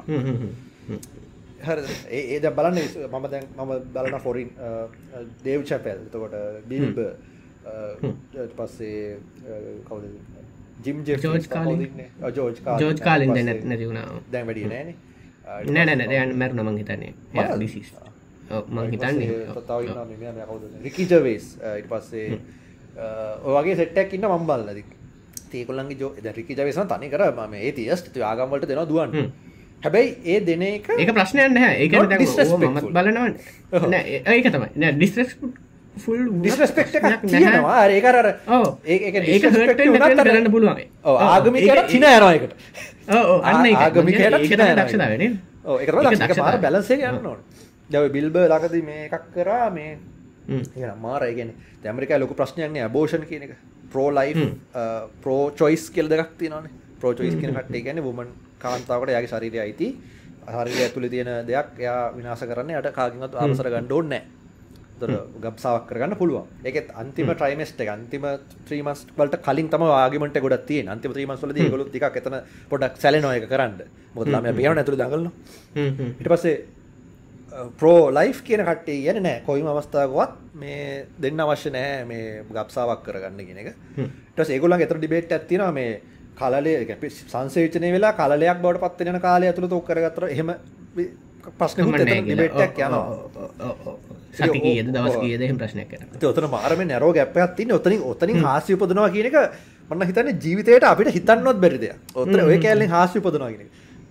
ඒද බලන්න මම දැන් මම බලන ෆොරින් දේව් චැපැල් තකොට බිල්බ පස්සේ කවද ජිම් George Carlin. ජෝජ් ජෝජ් කාලින් දැ නැති වුණා. දැන් වැඩිය නෑන නෑ. නෑ නෑ යන් මැරුණ මං හිතන්නේ. මං හිතන්නේ රිකිජවේස් ඉට පස්සේ ඔගේ සෙට්ටක් ඉන්න මම්බල්ලද තේකොල්ලන්ගේ ජෝ රිකිජවේසන් තනි කර. ම ඒ තියස්ට ආගම්වලට දෙෙන දුවන්. හැබැයි ඒ දෙන එක ඒක ප්‍රශ්නයන් නැහැ. ඒක Not දැන් ඕව disrespectful. මමත් බලනවන් නෑ ඒක තමයි. ඩිස්රෙස් ෆුල් ඩිස්රස්පෙක්ට තියෙනවා. ඒකරර ඔව්. ඒක කරන්න පුළුවන්. ආගමිකට චින යනයකට අන්න යනවා. දක්ෂතාවය නේද? ඒක ඒක මාර දක්ෂතාවය. බැලන්සේ යන්න ඕන. දැව බිල්බ ලකද මේ එකක් කරා මේ හ්ම්. ඒ මාරයගෙන ඇමරිකා ලොක ප්‍රශ්නයන්නේ අබෝෂන් කියන එක. ප්‍රෝ ලයි ප්‍රෝ චොයිස් කෙල් දෙක් තියනන ප්‍රෝ චොයිස් කියන කට්ටේ ගැන වුමන් කාන්තාවට යාගේ ශරීරය අයිති. හරිය ඇතුළ තියෙන දෙයක් එයා විනාස කරන්න යට කාගිමත් ආමසර ගණ්ඩෝන්න තොර ගබ්සාවක් කරගන්න පුළුවන්. එකත් අන්තිම ට්‍රයිමස්ට එක අන්තිම ත්‍රීමස් වලට කලින් තම ආගමට ගොඩත් තිය අන්තිම ත්‍රීමස් වලද ගොලු ටික් එතන පොඩක් සැලනොය කරන්න. මොදලාම බියන ඇතුළ දඟලන හ්ම්, හ්ම්. ඉට පස්සේ ප්‍රෝ ලයි් කියන කට්ටේ කියන නෑ. කොයිම අවස්ථාවකවත් මේ දෙන්න අවශ්‍ය නෑ මේ ගබ්සාවක් කරගන්න කියන එක. ටස් ඒගොලන් එතර ඩිබේට් ඇතින මේ කලලේ සංසේචනය වෙලා කලයක් බවට පත්වෙන කාලය ඇතුළ තොක් කරගතර එහෙම ප්‍රශ්න මම නෑ කියලා. ඩිබේට්ක් ඔව්, යනවා ඔව්, ඔව්, ඔව්, ඔව්. සති කීයද දවස් ඔව්. කීයද එහෙම ප්‍රශ්නයක් ඔතන මාරම නැරෝ ගැප්පයක් තින්නේ ඔතනින් ඔතනින් හාස්‍ය උපදනවා කියන එක මම හිතන්නේ ජීවිතේට අපිට හිතන්නවත් බැරි දෙයක්. ඔතන ඔය කැලෙන් හාස්‍ය උපදනවා කියන එක.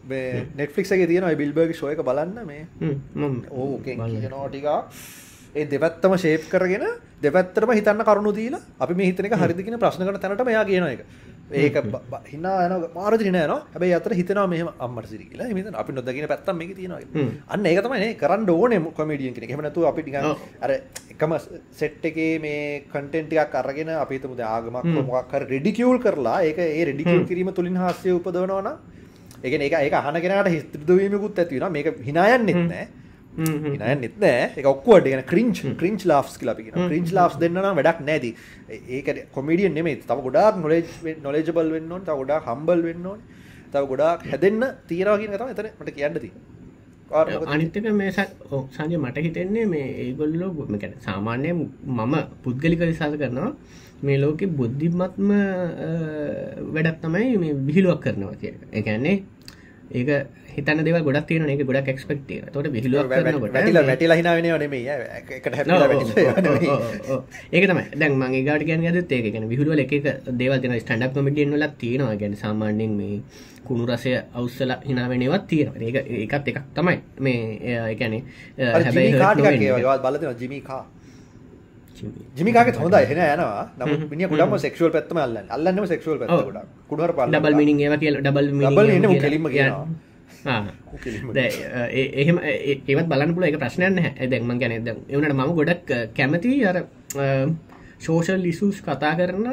මේ Netflix එකේ තියෙනවා ඒ බිල්බර්ග් එක බලන්න මේ ටිකක් ඒ දෙපැත්තම ෂේප් කරගෙන දෙපැත්තටම හිතන්න කරුණු දීලා අපි මේ හිතන එක හරිද කියන ප්‍රශ්න කරන තැනට මෙයා කියන එක. ඒක බ- බ- හිනා යන මාරද හිනා යනවා. හැබැයි අතර හිතනවා මෙහෙම අම්මට සිරි කියලා. හිතන අපි නොදකින පැත්තක් මේකේ තියෙනවා. අන්න ඒක තමයි නේ කරන්න ඕනේ කොමේඩියන් කෙනෙක්. එහෙම නැතුව අපි ඔව්. අර එකම සෙට් එකේ මේ කන්ටෙන්ට් ටිකක් අරගෙන අපි හිතමු දැන් ආගමක් හ්ම්. මොකක් හරි රෙඩිකියුල් කරලා ඒක ඒ රෙඩිකියුල් කිරීම තුලින් හාස්‍ය උපදවනවා නම් ඒ කියන්නේ ඒක ඒක අහන කෙනාට හිතදවීමකුත් ඇති වෙනවා. මේක හිනා යන්නෙත් හ්ම්. නෑ. හ්ම්, හ්ම්. නත් නෑ. එක ඔක්කුවට ගෙන ක්‍රින්ච් ක්‍රින්ච් ලාස් ලපි ක්‍රින්ච් ලාස් දෙන්න නම් වැඩක් නැති ඒක කොමිඩියන් නෙමේ තම ගොඩාක් නොලෙජ් නොලෙජබල් වෙන්න ඕන. තව ගොඩා හම්බල් වෙන්න ඕන. තව ගොඩාක් හැදෙන්න තීරවාගෙන තම එතන මට කියන්නති අනිත්තක මේ සංජය මට හිතෙන්නේ මේ ඒගොල්ලෝ මෙකැන සාමාන්‍යය මම පුද්ගලික විශාස කරනවා මේ ලෝකෙ බුද්ධිමත්ම වැඩක් තමයි මේ විහිලුවක් කරනවා කිය එකන්නේ ඒක හිතන දෙව ගොඩක් තියෙන එක ගොඩක් එක්ස්පෙක්ටේ තොට විහිලුවක් කරනකොට වැටිල වැටිලා හිනාවෙන නෙමේ එකට හැ ඒක තම දැන් මගේ ගාට ගැන ගද ඒකන විහුරුවල එක දේවල් තින ස්ටඩක් කොමිටියෙන් වලත් තියෙනවා. ගැන සාමාන්‍යෙන් මේ කුණු රසය අවස්සල හිනාවෙනවත් තියෙන ඒක ඒකත් එකක් තමයි. මේ එකැනේ කාටිකේවත් බලතින ජිමිකා ජිමිකාගේ හොඳ එහෙන යනවා. නම මිනි ගොඩම සෙක්ෂුවල් පැත්තම අල්ලන්න. අල්ලන්නම සෙක්ෂුවල් පැත්ත. ගොඩක්. කුඩහර පල්ල ඩබල් මිනිින් ඒව කියල ඩබල් Double meaning ඌ කෙලින්ම කියනවා. එහෙම ඒවත් බලන්න පුල එක ප්‍රශ්නයන්න දැක්ම ගැන එවනට මම ගොඩක් කැමති අර සෝෂල් ලිසුස් කතා කරන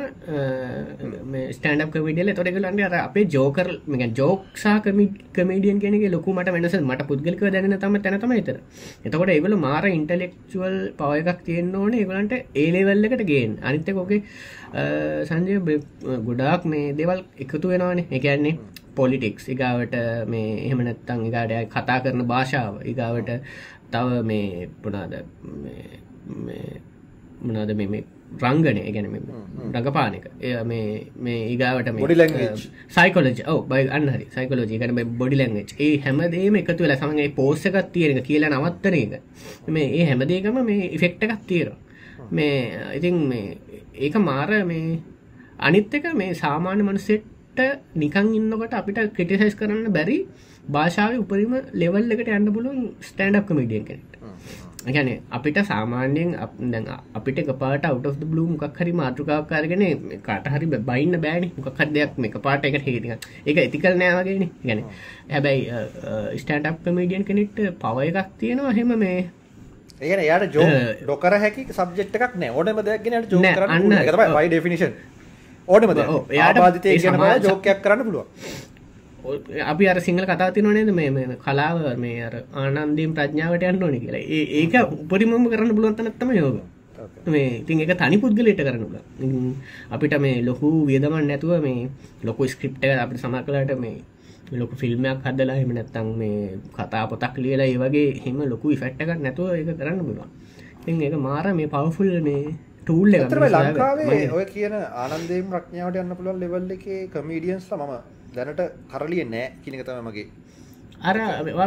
ස්ටන්ඩ් කවිඩියල තොටකලන්ට අර අපේ ජෝකර් මෙක ජෝක්සා කමඩියන් කෙනෙ ලොකු මට වෙනස මට පුද්ගලික දැන තම තැනතම එතර එතකොට ඒගල මාර ඉන්ටලෙක්චුවල් පව එකක් තියෙන්න්න ඕන ඒගලන්ට ඒලෙවල්ලකට ගේන් අනිත්තකෝකේ සංජය ගොඩාක් මේ දෙවල් එකතු වෙනවානේ. එකන්නේ පොලිටික්ස් ඉගාවට මේ එහෙමනැත්තං ඉගාඩය කතා කරන භාෂාව. ඉගාවට තව මේ පුනාද මනාද මේ රංගනය ගැන රඟපානක එය මේ language. සයිකොලජ බයි අන්නහරි සයිකොලජි කන බොඩි ලංගච් ඒ හැමදේම එකතු වෙලා සමඟයි පෝස්සකත් තියෙනක කියලා නවත්තන එක. මේ ඒ හැමදේකම මේ ඉෆෙක්ට එකක් තියෙනවා. මේ ඉතින් මේ ඒක මාර මේ අනිත් එක මේ සාමාන්‍ය මනුසෙට්ට නිකං ඉන්නකොට අපිට ක්‍රටිසයිස් කරන්න බැරි භාෂාව උපරිම ලෙවල් එකට යන්න පුළුවන් ස්ටන්ඩ් කමිඩියන් කෙනෙට ගැන අපිට සාමාන්‍යයෙන් දැන් අපිට පාට අවට බ්ලූ මොකක් හරි මාතෘකාකාරගෙන කාට හරි බයින්න බෑනි. මොකක් දෙයක් මේ පාට එකට හේතික එක ඇතිකල් නෑවගෙන ගැන හැබැයි ස්ටන්ඩ් කමිඩියන් කෙනෙක්ට පව එකක් තියෙනවා. හෙම මේ ඒන යාට ජෝ ඩොකර හැකි සබ්ජෙක්් එකක් නෑ. ඕනම දෙයක්ගෙන ජෝ නෑ, කරන්න අන්න. පුළුවන්. ඒක තමයි ඔව්. වයි ඩෙෆිනිෂන් ඕනම ඔව්, එයාට ආබාධිතය ඒ කියන සමාජ- ජෝකයක් කරන්න පුළුවන්. අපි අර සිංහල කතා තිනනේද මේ මේ කලාව මේ අර ආනන්දීම් ප්‍රඥාවට යන්න ඕනි කියලා. ඒක උපරිමම කරන්න පුළුවන්තනත්තම යෝග මේ ඉතින් එක තනි පුද්ගලට කරනුල අපිට මේ ලොකු වියදමන් නැතුව මේ ලොකු ස්ක්‍රිප්ට අපට සමා කලාට මේ ලොක ෆිල්ම්මයක් හදලා එම නැත්තං මේ කතා පොතක් ලියලා ඒ වගේ හෙම ලොකු ෆැට්ටකක් නැතුව ඒක කරන්න පුළුවන්. ඉතින් ඒක මාර මේ පවෆුල් මේ ටූල් එක ඇතරම ලංකාවේ ඔය කියන ආනන්දේම් ප්‍රඥාවට යන්න පුළුවන් ලෙවල් එකේ කමීඩියන්ස්ලා මම දැනට කරලිය නෑ කියන එක තමයි මගේ. අර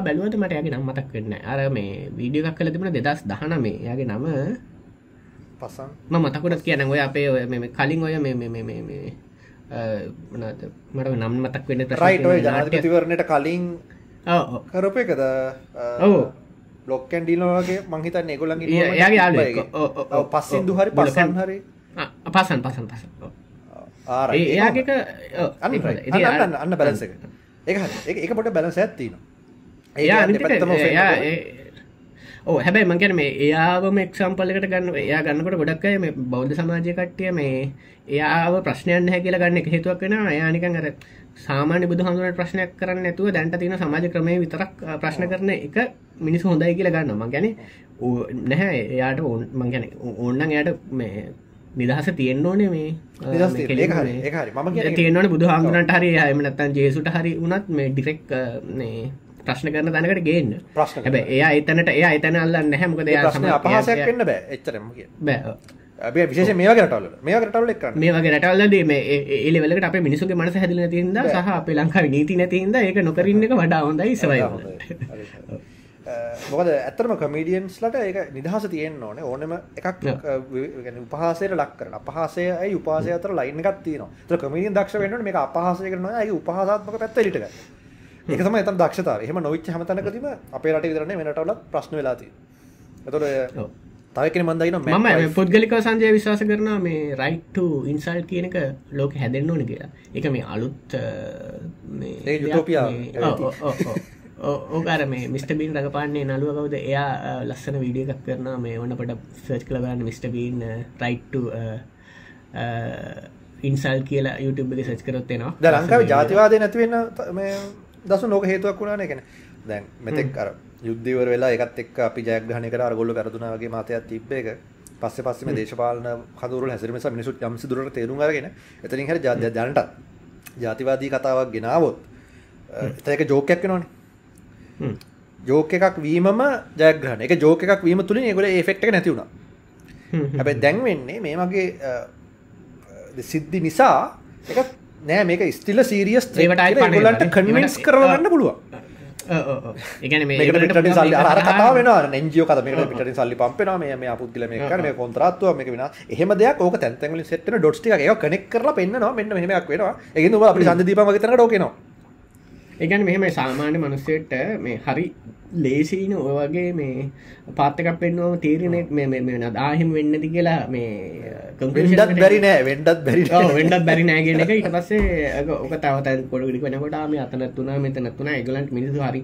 බැලුවට මට යගේ නම් මතක් වෙන්න අර මේ වීඩියෝ එකක් කළ තිබුණ දෙදස් දහන මේ යාගේ නම පසන්. ම මතකුට කියන ඔය අපේ ඔය මේ කලින් ඔය මේ මේ මේ මේ මේ මනද මට නම් මතක් වෙන්න රයිට ඔය ජනාධිපතිවරණයට කලින් කරප එකද? ඔව්. ලොක්කන් ඩීලෝගේ මංහිතන්න ඔව්, ඔව්. පස්සිදු හරි. පසන් හරි පසන් පසන් පසන් ඔව්. ආර ඒ එයාගේක අන්න අන්න බැලස එක. එක පොට බැලස ඇත්තින ඕ හැබැයි මංගැන මේ එයාවම එක්සම්පල්ලකට ගන්න එයා ගන්නකොට ගොඩක් අය මේ බෞද්ධ සමාජය කට්ටිය මේ එයාව ප්‍රශ්නයන් හැ කියලා ගන්න එක හේතුවක් වෙන එයානිකන් අර සාමාන්‍ය බුදු හඳුනට ප්‍රශ්නයක් කරන්න නැතුව දැන්ට තියෙන සමාජ ක්‍රමය විතරක් ප්‍රශ්න කරන එක මිනිස් හොඳයි කියලා ගන්න මං ගැන නැහැ. එයාට ඕන් මං ගැන ඕන්නන් එයට මේ නිදහස තියෙන්න්න ඕනේ මේ තියෙනවනේ බුදු හාමුදුරන්ට හරි එම නැත්තන් ජේසුට හරි වනත් මේ ඩිරෙක් මේ ප්‍රශ්න කරන තැනකට ගේන්න. ප්‍රශ්න එයා එතනට එයා එතන අල්ලන්න හැමකද අපහසයක් වෙන්න බෑ. එච්චරම බෑ ඇබේ විශේෂ මේ රටවල මේ රටවල එක්කන්න මේ වගේ රටවල්ලද මේ එලෙවලට අප මිනිසුගේ මනස හැදිල තින්ද සහ අපේ ලංකාව නීති නැතින්ද ඒක නොකරන්න එක වඩා හොඳයි සවයි මොකද ඇතරම කමීඩියන්ස්ලට ඒක නිදහස තියෙන් ඕන. ඕනම එකක් උපහසයට ලක් කරන. අපහසයයි උපාසය අතර ලයින් එකක් තියන ත කමීඩියන් දක්ෂ වෙන්න මේ අපහසය කරන ඇයි උපහසාත්මක පැත්තලිට ඒක තම එතන් දක්ෂතාව එහම නොවිච් හමතනකතිම අපේ රට විදරන වෙනටවල ප්‍රශ්න වෙලාති එතොට තවකන මන්දයින මම පුද්ගලික සංජය විශවාස කරන මේ රයිට්ට ඉන්සල් කියන එක ලෝක හැදෙන්න්න ඕන කියලා. එක මේ අලුත් ඕකාර මේ මිස්ට බීන් රඟපාන්නේ නළුව කවද? එයා ලස්සන වීඩිය එකක් කරන මේ ඕන පට සර්ච් කළගන්න මිස්ට බීන් රයිට්ට ඉන්සල් කියලා YouTube එක සච් කරොත්තෙනවා ද ලංකාව ජාතිවාදය නැතිවෙන්න දසු ලෝක හේතුවක් වුණාන. එකන දැන් මෙතෙක් අර යුද්ධවර වෙලා එකත් එක් අපි ජයග්‍රහණය කර අරගොල්ල පැරදුනාවගේ මතයක් තිබ්බ එක. පස්සේ පස්සෙම දේශපාලන කදුර හැසිරීම නිසා මිනිසුත් යම්සි දුරට තේරුම් අරගෙන එතනින් හරි ජා- දැනට ජාතිවාදී කතාවක් ගෙනාවොත් එතන එක ජෝක් එකක් වෙනවනේ. ජෝක එකක් වීමම ජයග්‍රහණ එක ජෝක එකක් වීම තුළින් ඒගොල්ලෝ ඒ ඉෆෙක්ට් එක නැති වුණා. හැබැයි දැන් වෙන්නේ මේ මගේ සිද්ධි නිසා එක නෑ. මේක ස්ටිල සීරියස් පණ ගොලන්ට. කන්වින්ස් කරවගන්න පුළුවන් එන්ජියෝ කතා පිටටින් සල්ලි පම්පෙනවා. මේ මේ අපුද්ගල මේක කරන මේ කොන්ත්‍රාත්තුවක් මේක වෙනවා. එහෙම දෙයක් ඕක තැන් තැන් වලින් සෙට් වෙන ඩොට්ස් ටිකක්. ඒක කනෙක්ට් කරලා පෙන්නනවා. මෙන්න මෙහෙම එකක් වෙනවා. ඔබ අපිට ඡන්ද දීපම් ඕක එනවා ඒගැන මෙහෙම සාමාන්‍ය මනුස්සයට මේ හරි ලේසින ඔය වගේ මේ පාත්තකක් පෙන්නුවම තීරණය මේ මේ දාහිම වෙන්නති කියලා මේ එකට බැරි නෑ වෙන්නත් බැරි වෙන්නත් බැරි නෑගෙන එක. ඊට පස්සේ ඕක තවතන් කොඩගඩි වෙනකොට මේ අතනත් තුනා මෙතනත් තුනා ඒගලන්ට මිනිසු හරි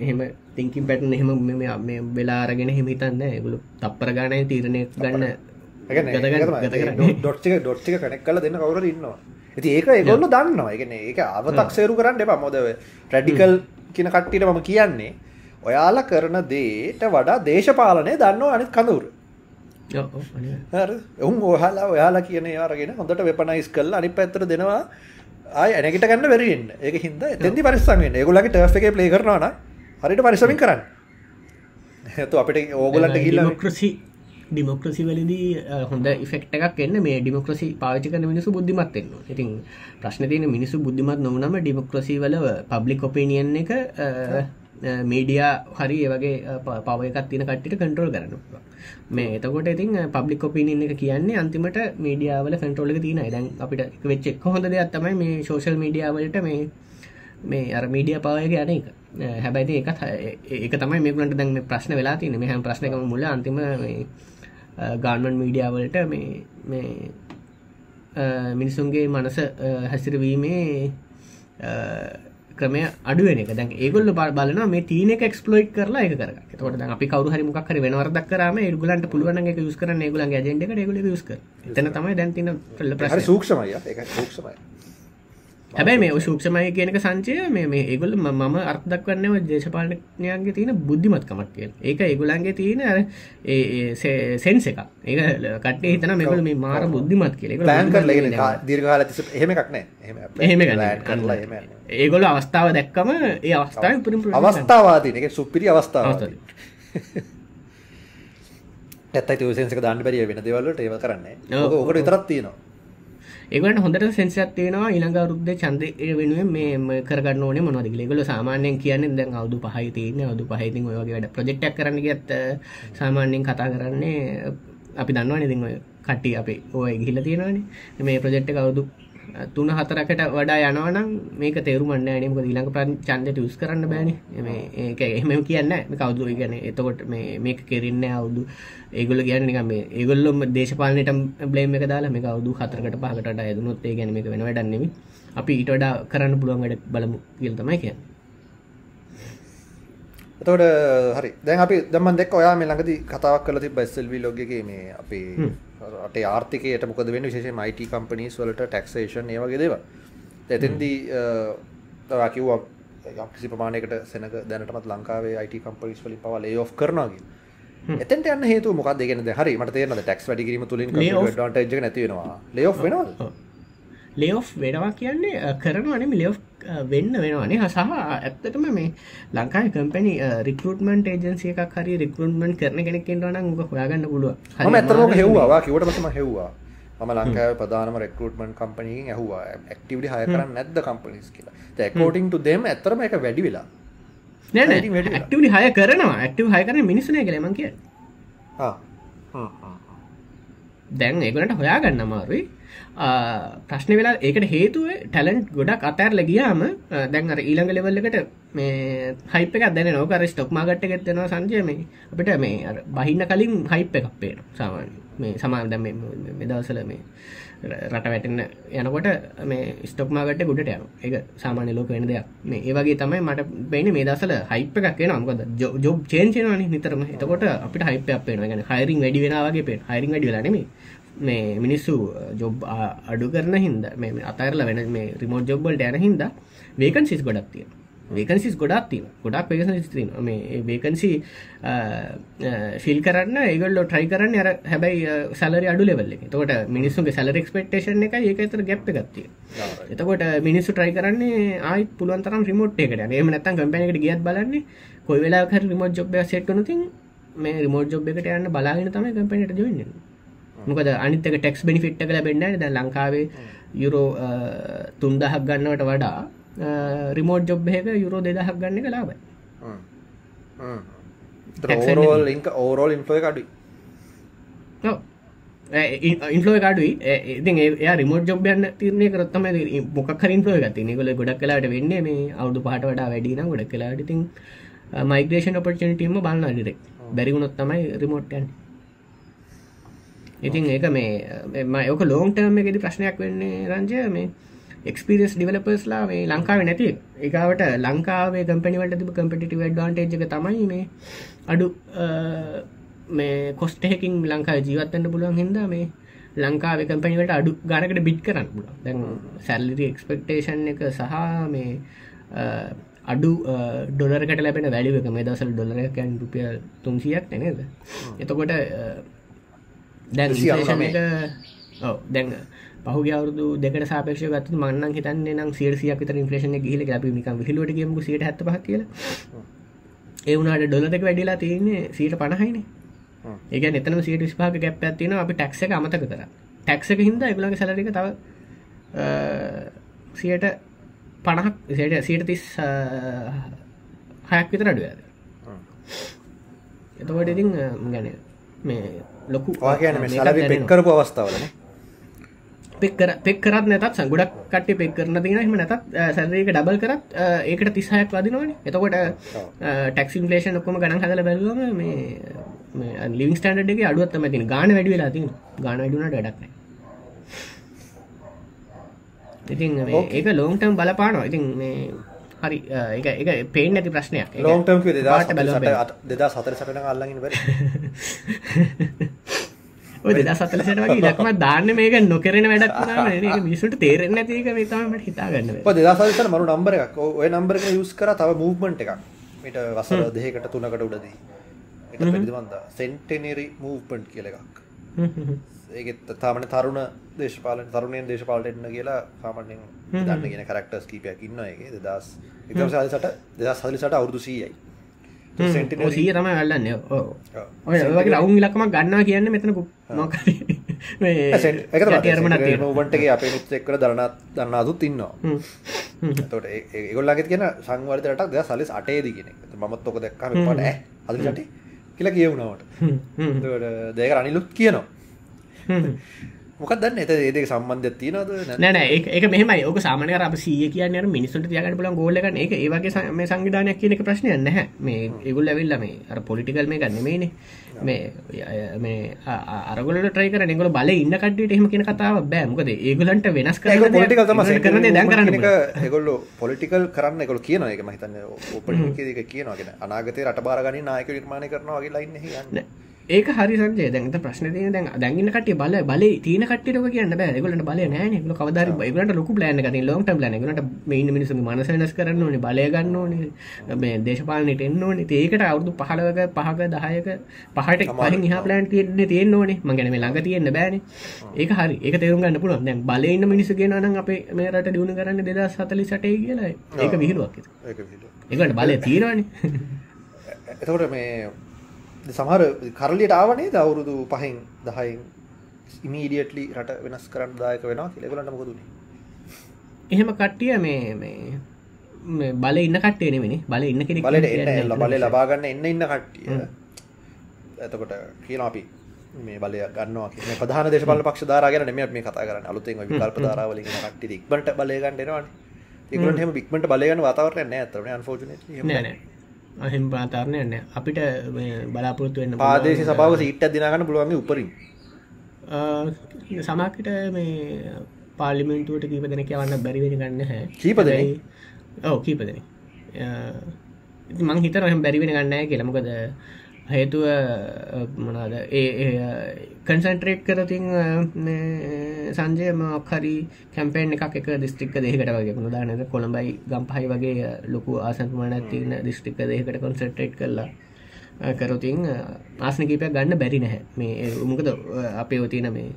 එහෙම තිංකින් පැටන එහෙම මේ- වෙලාරගෙන හිමිතන්න ගුලු තප්පර ගානය තීරණය ගන්න. ඩොට්ටික ඩොට්ටික කනෙක් කල දෙන්න කවුර ඉන්නවා ඇති ඒක ඒගොල්ල දන්නවා. එකන ඒක අවතක්සේරු කරන්න එපා. මොද ප්‍රඩිකල් කියන කට්ටිට මම කියන්නේ ඔයාලා කරන දේට වඩා දේශපාලනය දන්නවා අනිත් කඳවුර. ඔවුන් ඔහලා ඔයාලා කියන අරගෙන හොඳට වෙපනයිස් කල් අනි පැත්තර දෙනවා. ආය ඇනකට ගන්න වැරෙන් ඒක හිද තැදි පරිස්සන්ෙන් ඒගොලගේ ටර්් එක ප්ලේ කරනවාන හරිට පරිසමින් කරන්න. ඇතු අපිට ඕගොලන්ට කිල්ල ඩිමොක්‍රසි ඩිමොක්‍රසි වලදී අ, හොඳ ඉෆෙක්ට එකක් එන්න මේ ඩිමොක්‍රසි පාචි කන මිනිසු බුද්ධිමත්වෙන්න ඉතින් ප්‍රශ්න තියෙන මිනිසු බුද්ධිමත් නොවනම ඩිමොක්‍රසි වල පබ්ලික් ඔපිනියන් එක මීඩියා හරි ඒවගේ පවයකත් තින කට්ටිට කන්ට්‍රෝල් කරන්න මේ එතකොට ඉතින් පබ්ලික් ඔපිනියන් එක කියන්නේ අන්තිමට මීඩියාවල කන්ට්‍රෝල තින දැන් අපිට වෙච්චෙක් හොඳ දෙයක් තමයි මේ සෝෂල් මීඩියාවලට මේ මේ අර මීඩිය පාවයක යන එක. හැබැයි ඒකත් ඒක තමයි මේකලට දැන් මේ ප්‍රශ්න වෙලා තින මෙහම ප්‍රශ්නකම මුල අන්තිම ගාන්මන් මීඩියාවලට මේ මේ මිනිසුන්ගේ මනස හැසිරවීමේ ක්‍රමය අඩුවෙන එක. දැන් ඒගොල්ල බල බලන මේ තියන එක්ස්පලෝයි් කරලා එක කර තොට අපි කවරු හරි මොක් හරි වෙනවරදක් කරම ඒගුලන්ට පුළුවන් එක යුස් කරන ඒගුලන් ජෙන්ඩ එක ඒගුල යුස් කර තන තමයි දැන්තින සූක්ෂමය සූක්ෂමයි හැබැයි මේ සූක්ෂමය කියනක සංචය මේ ඒගොල්ල මම අර්ථදක්වන්නව දේශපාලනයන්ගේ තියෙන බුද්ධිමත්කමක් කිය ඒක ඒගොලන්ගේ තියෙන සෙන්ස එක ඒ කටේ හිතන මෙකල මේ මාර බුද්ධිමත් කියල. එහෙම එකක්නෑ එහෙම කරලා ඒගොල අවස්ථාව දැක්කම ඒ අවස්ථාව පුරින් අවස්ථාවාදී එක සුපිරි අවස්ථාව. ඇත්තයි සෙන්සක දාන්න බැරිය වෙන දෙවල්ලට ඒව කරන්නේ. ඕකට විතරත් තියෙනවා ඒකට හොඳට සෙන්සයක් තියෙනවා ඊළඟ අවුරුද්ද ඡන්දය වෙනුවෙන් මේ කරගන්න ඕනේ මොනවද කියලා. ඒගොල්ලෝ සාමාන්‍යයෙන් කියන්නේ දැන් අවුරුදු 5යි තියෙන්නේ අවුරුදු 5 ඉතින් ඔය වගේ වැඩ ප්‍රොජෙක්ට් එකක් කරන්න ගියත් සාමාන්‍යයෙන් කතා කරන්නේ අපි දන්නවනේ ඉතින් ඔය කට්ටිය අපේ ඔය ගිහිල්ලා තියෙනවානේ මේ ප්‍රොජෙක්ට් එක අවුරුදු තුන හතරකට වඩා යනවනම් මේක තේරුමන්න නේම ඊළඟ චන්දට යුස් කරන්න බෑන. එහෙම කියන්න කවුදු ගැන එතකොට මේක කෙරන්න අවුදු ඒගොල ගැන නිකම මේ ඒගොල්ලොම දේශපාලනට බ්ලේම එක දාලා මේ කවුදු හතරකට පහකට ඇදනුත් ඒ ගැන මේ වෙන වැඩන්නෙම අපි ඊට වඩා කරන්න පුළුවන් වැඩ බලමු කියල් තමයි කියන්න. එතකොට හරි. දැන් අපි දම්මන් දෙක් ඔයා මේ ළඟදී කතාවක් තිබ්බ SLV log එකේ මේ අපේ රටේ ආර්ථිකයට මොකද වෙන්නේ? විශේෂයෙන්ම IT companies වලට taxation ඒ වගේ දේවල්. එතෙන්දී ඔයා කිව්වා යම් කිසි ප්‍රමාණයකට සෙනග දැනටමත් ලංකාවේ IT companies වලින් පවා lay off කරනවා කියලා. එතෙන්ට යන්න හේතුව මොකක්ද? ඒ කියන්නේ හරි මට තේරෙනවා tax වැඩි කිරීම තුලින් competitive advantage එක නැති වෙනවා. ලේ වෙනවා කියන්නේ කරනවනේ ලේ වෙන්න වෙනවානේ හසහ ඇත්තටම මේ ලංකායි කම්පැනි රිකරුටමන්ට ඒජන්සිය එකක් හරි රිකරුටමන්ට කරන කෙනෙක්ෙන්ටවන ක හොයාගන්න පුළුව හම ඇතරම හෙව්වා. කිවටමතම හෙව්වා. ම ලංකාව ප්‍රධානම රෙකරුටමන් කම්පනීෙන් ඇහවා. ඇක්ටවට හය කරන්න නැද්ද කම්පනිස් කියලා. කෝටිං තු දෙම ඇතරම එක වැඩි වෙලා. ඇක්ටවි හය කරනවා. ඇක්ටව හය කරන මිනිසුන කලම කිය දැන් ඒගලට හොයාගන්න අමාරුයි ප්‍රශ්න වෙලා ඒකට හේතුව ටැලන්ට් ගොඩක් අතැරල ගියාම දැන්ර ඊළඟ ලෙවල්ලකට මේ හයිප එක දැන නොකර ස්ටොක් මාගට්ට එකෙත්වෙනවා සංජය. මේ අපිට මේ බහින්න කලින් හයිප් එකක් පේන සාමාන්‍ය මේ සමාන දැම මෙදවසල මේ රට වැටන්න යනකොට මේ ස්ටොක් මාගට ගුඩට යන එක සාමාන්‍ය ලෝක වෙන දෙයක්. මේ ඒවගේ තමයි මට බයින මේ දසල හයිප එකක් න මොකද ජොබ් චේන්චනන නිතරම. එතකොට අපිට හයිප අපේ ගැන හයිරින් වැඩි වෙනවාගේ පේ හයිරින් වැඩි වෙලනෙමේ මේ මිනිස්සු ජොබ් අඩු කරන හින්ද මේ අතරල වෙන මේ රිමෝට් ජොබ්බල්ට යන හින්ද වේකන්සිස් ගොඩක් තියෙන වේකන්සිස් ගොඩක් තියෙන ගොඩක් වේකන්සිස් තියෙන මේ වේකන්සි ෆිල් කරන්න ඒගොල්ලො ට්‍රයි කරන්න අර හැබැයි සැලරි අඩු ලෙවල්ල තකොට මිනිස්සුගේ සැලර එක්ස්පෙක්ටේෂන් එක ඒක තර ගැප් ගත්තිය එතකොට මිනිස්සු ට්‍රයි කරන්නේ ආයි පුළුවන්තරම් රිමෝට් එකට ඒම නැත්තම් කම්පැනකට ගියත් බලන්නේ කොයි වෙලා රිමෝට් ජොබ් සෙට්නතින් මේ රිමෝට් ජොබ් එකට යන්න බලාගෙන තමයි කම්පැනට ජොයින්න මොකද අනිතක ටෙක්ස් බෙනිෆිට් කල බෙන්න්න ද ලංකාවේ යුරෝ තුන්දහක් ගන්නවට වඩා රිමෝට් ජොබ් එක යුරෝ දෙදහක් ගන්න ඕරෝල් ඉංක ඕරෝල් ඉන්ෆලෝ අඩුයි. ඉන්ලෝ කාඩුයි ඉති ඒ රිමෝට් ජොබ්යන්න තිරණය කරත්තම මොක් ඉන්ලෝ ගති නිකල ගොඩක් කලාට වෙන්නේ මේ අවුදු පහට වඩා වැඩින ගොඩක් කලාට ඉතින් මයිග්‍රේෂන් ඔපර්චනිටීම බලන්න අඩිරෙක් බැරිගුණොත් තමයි රිමෝට්යන් ඉතින් ඒක මේ යක ලෝන්ටර්ම එකෙදි ප්‍රශ්නයක් වෙන්නේ රංජය මේ එක්ස්පිරියස් ඩිවලපර්ස්ලා මේ ලංකාව නැති එකවට ලංකාවේ කම්පනිවට තිබ කම්පිටි ඩ්වාන්ටේජ් එක තමයි මේ අඩු මේ කොස්ටහකින් ලංකා ජීවත්තන්න පුළුවන් හිද මේ ලංකාව කම්පනිවට අඩු ගනකට බිට් කරන්න පුල දැන් සැල්ලිරි එක්ස්පෙක්ටේෂන් එක සහ මේ අඩු ඩොලරකට ලැබෙන වැඩිවක මේ දසල් ඩොලරකැන් රුපිය තුන්සියක් නේද? එතකොට දැන් දැන් පහු අවුදු දෙක සාපේක්ෂ ගත් මන්න හිතන්න නම් සියසියක් විතර ඉන්ෆලේෂන් ගහිල අපි නිකම් විහිලුවට ගමු සියට හැත්ත පහ කියල. ඒ වුණට ඩොලදක වැඩිලා තියන්නේ සීට පණහයින. ඒක එතන සියට විස්පාක ගැප් ඇතින අපි ටක්ස අමතක කර. ටැක්සක හින්ද එගුලගේ සැලරික තව සියට පණහක් සයට සීට තිස් හයක් විතර අඩුවද එතකොට ඉතින් ගැන මේ ලොකු පෙක්කරපු අවස්ථාවලන පෙක්කර පෙක්කරත් නැතත් සගුඩක් කට පෙක් කරන තිනම නැතත් සැරක ඩබල් කරත් ඒකට තිසායක් වදිනවන. එතකොට ටක්සින් ලේෂන් ඔක්කොම ගන හදල බැලුවම මේ ලිවිං ස්ටන්ඩ් එක අඩුවත්තම තින ගාන වැඩි වෙලා තින් ගාන වැඩුනට වැඩක්න ඉතින් ඒක ලෝන්ටම් බලපානවා. ඉතින් මේ හරි එක පේන ඇති ප්‍රශ්නයක්. ලෝන්ටම් දෙදා සතර සටන අල්ලගින් ඔය දෙදා සතලසට වගේ ඉලක්ම දාන්න මේක නොකරන වැඩක් මිනිසුට තේරෙන්න ඇතික තමට හිතාගන්න දෙදසල්සන මරු නම්බර එකක්. ඔය නම්බර එක යුස් කර තව මූව්මන්ට් එකක්. මිට වසර දෙහකට තුනකට උඩදී. එක පිළිබඳ සෙන්ටෙනරි මූව්පන්ට් කියල එකක් ඒත් තාමන තරුණ දේශපාලන තරුණයෙන් දේශපාලට එන්න කියලා සාමන්‍යෙන් දන්න ගෙන කරක්ටස් කීපයක් ඉන්න එක දෙදස් එකසාලසට දෙදස් හලිසට අවුරදු සීයයි. සිය තම ගල්ලන්න ඔය වගේ රවුන් ලක්ම ගන්නා කියන්න මෙතන නොක නුවන්ටගේ අපේ මිත් එක්කර දරනත් දන්න අදුත් ඉන්නවා තොට ඒගොල්ලගේ කියන සංවර්තට දෙ සලිස් අටේදි කියෙන මත් ඔක දෙක්කම පට අදට කියලා කියවුණාවට දෙක අනිලුත් කියනවා මොකක් දන්න? එත ඒදක සම්බන්ධ තියනද නෑන එක මෙහම ඕක සාමන අප සිය කියන්න මිනිසුට තියගට පුලන් ගෝලක එක ඒවගේ මේ සංවිධානයක් කියනක ප්‍රශ්නය නැහැ. මේ ඒගුල් ඇවිල්ල මේ අර පොලිටිකල් මේ ගන්නමේනේ මේ මේ අරගල ට්‍රයිකර නිගල බල ඉන්න කටට එහම කියන කතාව බෑ. මොකද ඒගලන්ට වෙනස් කර පොලිටිකල් තම කරන දැන් කරන්න එගොල්ල පොලිටිකල් කරන්න එකකොල කියන එක මහිතන්න ඕප කියනගෙන අනාගතය රට බාරගනි නායක නිර්මාණය කරනවා වගේ ලයින්න යන්න ඒක හරි සංජය. දැන්ත ප්‍රශ්න තිය දැන් දැගන්න කට බල බල තින කටක කියන්න බෑගලට බල ල කවදර බයිලට ලොක ලෑන ක ලොන්ට ලනකට මේ මිනිසු මනස වෙනස් කරන්න ඕන බලයගන්න ඕන මේ දේශපාලනට එන්න ඕන. ඒකට අවුදු පහලවක පහක දහයක පහට පහින් හා ප්ලන්ට තියන්න තියෙන් ඕනේ. මගැන මේ ළඟ තියෙන්න්න බෑන ඒක හරි. ඒක තේරුම් ගන්න පුළුවන්. දැන් බලන්න මිනිසුගේ නන අපේ මේ රට දියුණු කරන්න දෙදා සතලි සටේ කියලා. ඒක විහිලුවක් ඒකට බලය තීරවාන එතකොට මේ සමහර කරලියට ආවනේ දවුරුදු පහෙන් දහයින් ඉමීඩියටලි රට වෙනස් කරන්න දායක වෙනවා කියලගලට මොකදුනේ එහෙම කට්ටිය මේ මේ බල ඉන්න කට්ටේ නෙවෙනි බල ඉන්න කෙනෙක් බලට එන්න බල ලබාගන්න එන්න ඉන්න කට්ටිය. එතකොට කියන අපි මේ බලය ගන්නවා කියන ප්‍රධාන දේශපාලන පක්ෂ ධාරාගෙන නෙමෙයි මේ කතා කරන්නේ. අලුතෙන් විකල්ප ධාරාවලින් එන කට්ටිය ඉක්මනට බලය ගන්න එනවනේ. ඒගොල්ලන්ට එහෙම ඉක්මනට බලය ගන්න වාතාවරණයක් අහෙම පාතාරණයන්න අපිට බලාපොරොත්තු වෙන්න පාදේශ සභාව සීට්ට දිනාගන්න පුළුවන්ගේ උපරින් සමක්කට මේ පාලිමෙන්තුවට කීප දෙන කියවන්න බැරිවෙන ගන්න හැ කීපද ඔව කීපදන මං හිතර හම බැරිවෙන ගන්නෑ කියලමකද හේතුව මනාද ඒ කන්සන්ට්‍රේට් කරතින් සංජය මක්හරි කැම්පේන් එකක් එක දිස්ත්‍රික්ක දෙකට වගේ ුදානද කොළඹයි ගම්පහයි වගේ ලොකු ආසන්තුමන තින දිස්ත්‍රික්ක දෙකට කොන්සට්‍රේට් කරලා කරතින් ආසන කීපයක් ගන්න බැරි නැහැ. මේ උමකද අපේ ඔතින මේ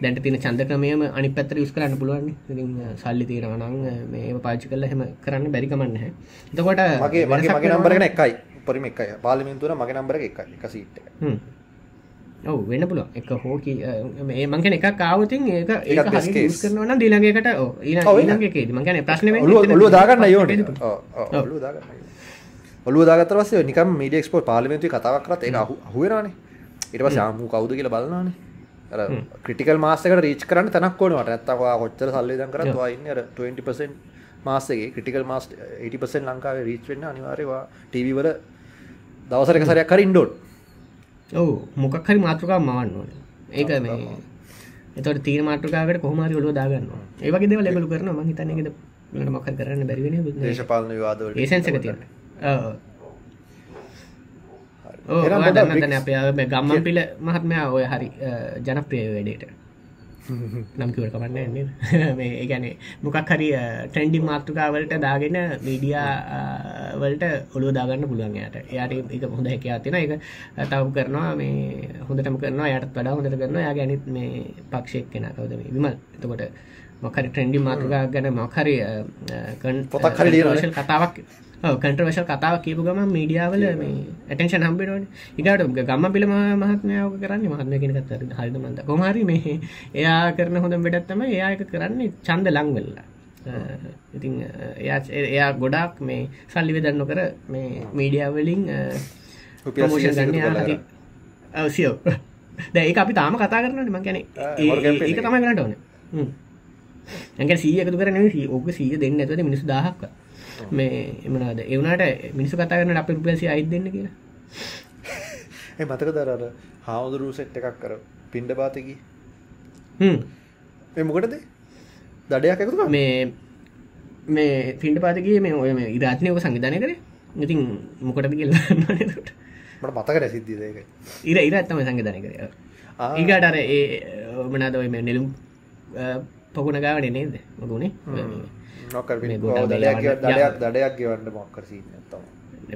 දැන්ට තින චන්ද ක්‍රමයම අනි පැත්තර යුස් කරන්න පුළුවන් සල්ලි තීරවනං මේ පාචි කල්ල හෙම කරන්න බැරිකමන්න හැ එතකොට මගේ මගේ මගේ නම්බරගෙන එකයි උපරිම එකයි. පාලිමින්තුර මගේ නම්බර එක එක සීට් ඔව වෙන්න පුළුව එක හෝකි මේ මංකන එක කාවතින් ඒක ඒ කරනවන දිලගේකට ඊනගේ මගන ප්‍රශ්න ඔලුව දාගන්න යෝට ඔලුව දාගතරවස නිකම් මීඩ ක්ස්පෝට් පාලිමිතු කතාවක් කරත් ඒ හුවරනේ ඉට සාමූ කවුද කියල බලනානේ ක්‍රටිකල් මාසකට රීච් කරන්න තනක් ඕනට ඇත්තවා කොච්චර සල්ලේදන් කරත් වයින්න 20% මාසගේ ක්‍රටිකල් මාස් 80% ලංකාවේ රීච් වෙන්න අනිවාර්යවා ටීවවල දවසර එක සරයක් කර ඉන්ඩෝට් ඔවු මොකක් හරි මාතෘකා මවන්න ඕන. ඒක මේ එතට තීර මාට්‍රකාවට කොහමරි ඔලුව දාගන්න ඒවගේ දෙව ලැබලු කරන ම හිතනගෙද ලට මක් කරන්න බැරිවෙන දේශපාලන වාද ඒසන්සක තියන්න ඕ අප ගම්මන් පිල මහත්මයා ඔය හරි ජනප්‍රිය වැඩේට නම්කිවට කමන්න එන්නේ මේ ඒගැන මොකක් හරි ට්‍රෙන්ඩි මාතෘකාවලට දාගෙන මීඩියා වලට ඔළුව දාගන්න පුළුවන්යට එයාට. එක හොඳ හැක තින එක තව කරනවා මේ හොඳටම කරනවා යට වඩා හොඳට කරනවා. යා ගැනිත් මේ පක්ෂයක් කෙන කවද මේ? විමල්. එතකොට මොකරි ට්‍රෙන්ඩි මාතෘකා ගැන මක්හරි පොතක් හරි කතාවක් කන්ට්‍රවශල් කතාව කියපු ගම මීඩියාවල මේ ඇටෙන්ෂන් හම්බෙනවන ඉකට ගම පිළ මහත්මයාව කරන්න මහත්ම කෙනකත් හරිද මන්ද? කොමරි මේ එයා කරන හොඳ වැඩත්තම එයාක කරන්නේ චන්ද ලංවෙල්ලා. ඉතින් එයා එයා ගොඩක් මේ සල්ලි වෙදන්න කර මේ මීඩියාවලින් ප්‍රමෝෂන් ගන්න අවසියෝ දැයි අපි තාම කතා කරනට මං ගැන ඒක තමයි ගනට ඕන ඇක සීයකතු කරන ඕක සීය දෙන්න ඇතුව මිනිස් දාහක්ක මේ එමනාද එවනට මිනිසු කතා කරන අප රුපියසි අයිත් දෙන්න කියලා. ඒ මතක දරර හාමුදුරුව සෙට් එකක් කර පින්ඩ පාතකි මොකටද? දඩයක් එකතු මේ මේ පින්ඩ පාතගේ මේ ඔය මේ ඉරාත්නයක සංවිධානය කර? ඉතින් මොකටද කියලා මට මතක සිද්ධියක ඉර ඉරත්තම සංවිධානය කර. ඒකට අර ඒ මනාද ඔය මේ නෙළුම් පොකුණ ගාවන නේද? මගුණේ දඩයක් ගෙවන්න මොක්කර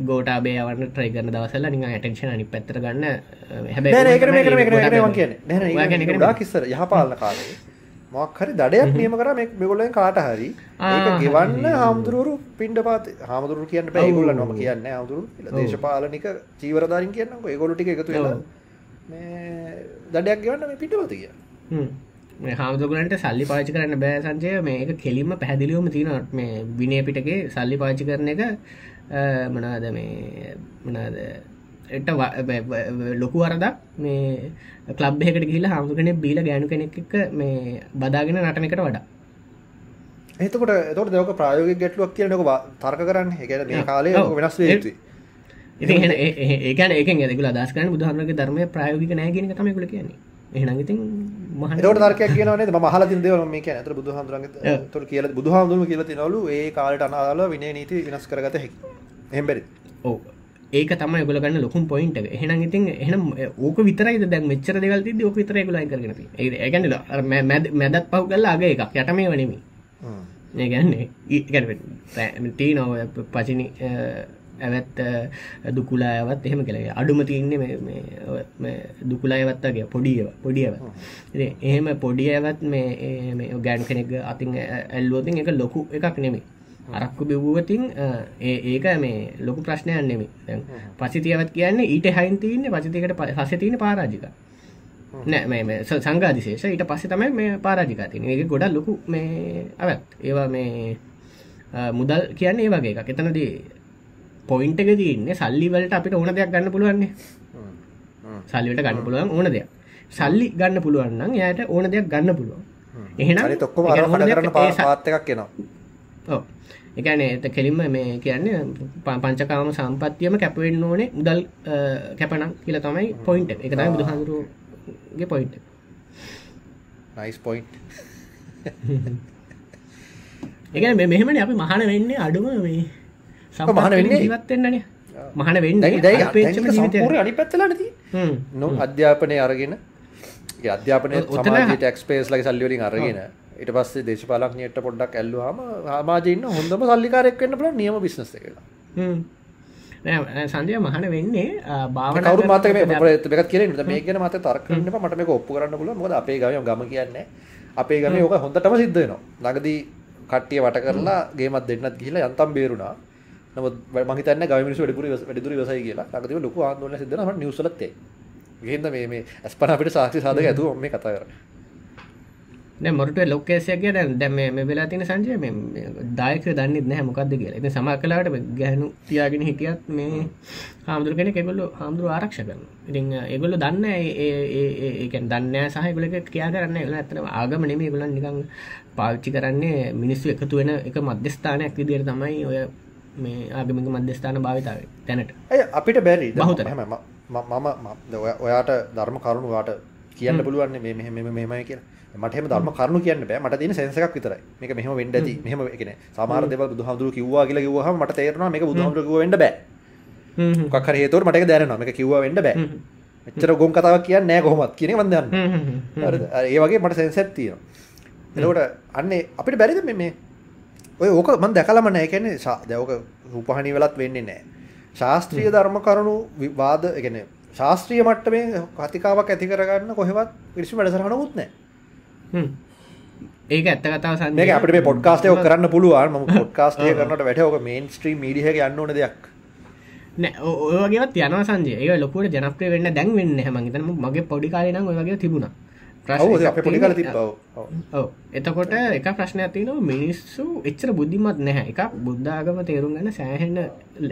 ගෝටාබේ යවන්න ට්‍රයි කරන දවසල්ල නික ඇටක්ෂණ අනි පැත්තර ගන්න ඩා කිස්සර යහපාලන කාලේ. මොක් හරි දඩයක් නියම කර මේ මෙගොල්ලෙන් කාට හරි. ගෙවන්න. හාමුදුරුවරු පින්ඩ පාත හාමුදුරු කියන්න බෑ. ඒගොල්ල නොම කියන්න හාමුදුරු දේශපාලනික චීවරධාරින් කියන්න ඒගොලු ටික එකතු දඩයක් ගෙවන්න මේ පිටපත කිය හාමුදුරගලන්ට සල්ලි පාචි කරන්න බෑ සංචය මේක කෙලින්ම පැහැදිලිවම තියෙන මේ විනය පිටගේ සල්ලි පාචි කරන එක මනාද මේ මනාද එට ලොකු වරදක්. මේ කලබ්යකට ගිහිලා හාමුදුරන බීල ගෑනු කෙනෙක් එක්ක මේ බදාගෙන නටන එකට වඩා. එතකොට එතකොට දෙවක ප්‍රායෝගික ගැටලුවක් කියනක තර්ක කරන්න. එකන මේ කාලය. වෙනස් වේ ඉතින් එහෙන ඒ- ඒ- ඒකන ඒක ඇදකල අදස් කරන බුදුහරනගේ ධර්මය ප්‍රයෝගික නෑගෙන තමයිකුල කියන්නේ එහෙනම් ඉතින් මහ එතකොට තර්කයක් කියනවනේ තියෙන දේවල් මේ බුදුහාමුදුරන්ගේ ඔව්. එතකොට කියලා බුදුහාමුදුරුවෝ කියලා තිනවලු ඒ කාලේට අනාදාළව විනය නීති වෙනස් කරගත හැකි. එහෙම බැරිද? ඕ ඒක තමයි ගොල ගන්න ලොකුම් පොයින්ට එහෙනම් ඉතින් එහෙනම් ඕක විතරයි දැන් මෙච්චර දෙවල් තිද්දි ඕක විතරයි අයින් කරගෙන තියෙන්නේ ඒ කියන්නේ අර මැදත් පහු කරලා අග එකක් යට මේව නෙමෙයි. ඒ කියන්නේ ඊ කියන්නේ තියෙනවා පචිනි ඇවැත් දුකුලා ඇවත් එහෙම කළේ අඩුම තියන්නේ මේ- මේ ඔය මේ දුකුලා ඇවත් වගේ පොඩියව එහෙම පොඩි ඇවත් මේ ගෑන් කෙනෙක් අතින් ඇල්ලුවතින් එක ලොකු එකක් නෙමෙයි. අරක්කු බිව්වතින් ඒක මේ ලොකු ප්‍රශ්නයක් නෙමෙයි. දැන් පසිතියවත් කියන්නේ ඊට හයින් තියන්නේ පසිතිකට පස්සේ තියෙන පරාජික නෑ මේ මේ ස- සංඝාදිශේෂ ඊට පස්සේ තමයි මේ පරාජිකා තියෙන්නේ. ඒක ගොඩක් ලොකු මේ අවත් ඒවා මේ මුදල් කියන්නේ ඒ වගේ එකක්. එතනදී පොයින්ට් එක තියෙන්නේ සල්ලි වලට අපිට ඕන දෙයක් ගන්න පුළුවන් නේ හ්ම්. හ්ම්. සල්ලිවට ගන්න පුළුවන් ඕන දෙයක් සල්ලි ගන්න පුළුවන් නම් එයාට ඕන දෙයක් ගන්න පුළුවන් එහෙනම් අනිත් ඔක්කොම ඒ අර කියන්නේ ඕන කඩ දෙයක් කරන ඒ පා- ස- පාත් එකක් එනවා. ඔව් ඒ කියන්නේ එත කෙලින්ම මේ කියන්නේ පංචකාම සම්පත්තියම කැප වෙන්න ඕනේ මුදල් අ, කැපනම් කියලා තමයි පොයින්ට් එක. ඒක තමයි බුදුහාමුදුරුවෝගේ පොයින්ට් එක. ඒ කියන්නේ මේ මෙහෙමනේ අපි මහාන වෙන්නේ අඩුම මේ මහාන වෙන්නේ? ජීවත් වෙන්නනේ. මහාන වෙන්නේ දැන් දැන් අල්පේච්ඡම දැන් ජීවිතයක්. සම්පූර්ණ අනිත් පැත්තලානේ තියෙන්නේ. හ්ම්. නො අධ්‍යාපනය අරගෙන අධ්‍යාපනය සමාජයේ ටැක්ස් පේස් ලගේ සල්ලි වලින් අරගෙන ඊට පස්සේ දේශපාලඥයෙක්ට පොඩ්ඩක් ඇල්ලුවාම සමාජයේ ඉන්න හොඳම සල්ලිකාරයෙක් වෙන්න පුළුවන් නියම බිස්නස් නෑ, සංජය මහාන වෙන්නේ අ, භාවනා කවුරු මාතක මේ කරනකොට මේකත් කියන්නේ මේක ගැන මත තර්ක කරන්න එපා මට මේක ඔප්පු කරන්න පුළුවන් මොකද අපේ ගමේ ගම කියන්නේ අපේ ගමේ ඕක හොඳටම සිද්ධ වෙනවා ළඟදී කට්ටිය වට කරලා ගේමක් දෙන්නත් ගිහිල්ලා යන්තම් බේරුණා නමුත් මම හිතන්නේ ගමේ මිනිස්සු වැඩිපුර ඉවස- වැඩිදුර ඉවසයි කියලා ළඟදී ලොකු ආందోලනයක් සිද්ධ වෙනවා මට නිවුස් වලත් ඒ. ඒකෙන්ද මේ මේ අස්පන අපිට සාක්ෂි සාධක ඇතුව මම මේ කතා කරන්නේ. දැන් මොරටුවේ ලොක් කේස් එක දැන් දැන් මේ මේ වෙලා තියෙන සංජය මේ මේ දායකයෝ දන්නේ නැහැ මොකද්ද කියලා. ඉතින් සමහර කලාවට මේ ගැහණු තියාගෙන හිටියත් මේ හාමුදුරු කෙනෙක් ඒගොල්ලෝ හාමුදුරු ආරක්ෂා කරනවා. ඉතින් අ, ඒගොල්ලෝ දන්නේ නැහැ ඒ ඒ ඒ ඒ කියන්නේ දන්නේ නැහැ සහ ඒගොල්ලෝ ඒක කියා කරන්නේ නැහැ. ඒගොල්ලෝ ඇත්තටම ආගම නෙමෙයි ඒගොල්ලෝ නිකන් පාවිච්චි කරන්නේ මිනිස්සු එකතු වෙන එක මධ්‍යස්ථානයක් විදිහට තමයි ඔය මේ ආගමික මධ්‍යස්ථාන භාවිත වෙන්නේ දැනට. ඇයි අපිට බැරි බහුතර. මම මම ඔයාට ධර්ම කරුණු වාට කියන්න පුළුවන් මේ මෙහෙම මෙහෙම මෙහෙමයි කියලා. මට එහෙම ධර්ම කරුණු කියන්න බෑ. මට තියෙන සෙන්ස් එකක් විතරයි. මේක මෙහෙම ඇති. මෙහෙම ඒ කියන්නේ සමහර දේවල් බුදුහාමුදුරුවෝ කිව්වා කියලා කිව්වහම මට තේරෙනවා මේක බුදුහාමුදුරුවෝ කිව්වා වෙන්න බෑ. හ්ම් හ්ම්. හරි හේතුවකට මට දැනෙනවා. මේක කිව්වා වෙන්න බෑ. හ්ම්. මෙච්චර ගොන් කතාවක් කියන්නේ නැහැ කොහොමත් කියන එක. හ්ම් හ්ම් හ්ම්. අර ඒ වගේ මට සෙන්ස් එකක් තියෙනවා. එතකොට අන්නේ අපිට බැරිද මේ මේ ඔය ඕක මම දැකලාම ශා- දැන් ඕක රූපහානි වෙලත් වෙන්නේ නැහැ. ශාස්ත්‍රීය ධර්ම කරුණු විවාද කියන්නේ ශාස්ත්‍රීය මට්ටමේ කතිකාවක් ඇති කරගන්න කොහෙවත් කිසිම වැඩසටහනකුත් නැහැ. හ්ම්. ඒක ඇත්ත කතාව. මේක අපිට මේ පොඩ්කාස්ට් එක කරන්න පුළුවන්. මම පොඩ්කාස්ට් එක කරනකොට වැඩේ ඕක මේන් ස්ට්‍රීම් මීඩියා එකේ යන්න ඕන දෙයක්. නෑ ඔ- ඔය වගේවත් යනවා සංජය ඒක ලොකුවට ජනප්‍රිය වෙන්න දැන් වෙන්නේ නැහැ මං හිතන්නේ මගේ පොඩි කාලේ නම් ඔය වගේ තිබුණා එතකොට එක ප්‍රශ්නයක් තියෙනවා. මිනිස්සු එච්චර බුද්ධිමත් නැහැ. එකක් බුද්ධ ආගම තේරුම් ගන්න සෑහෙන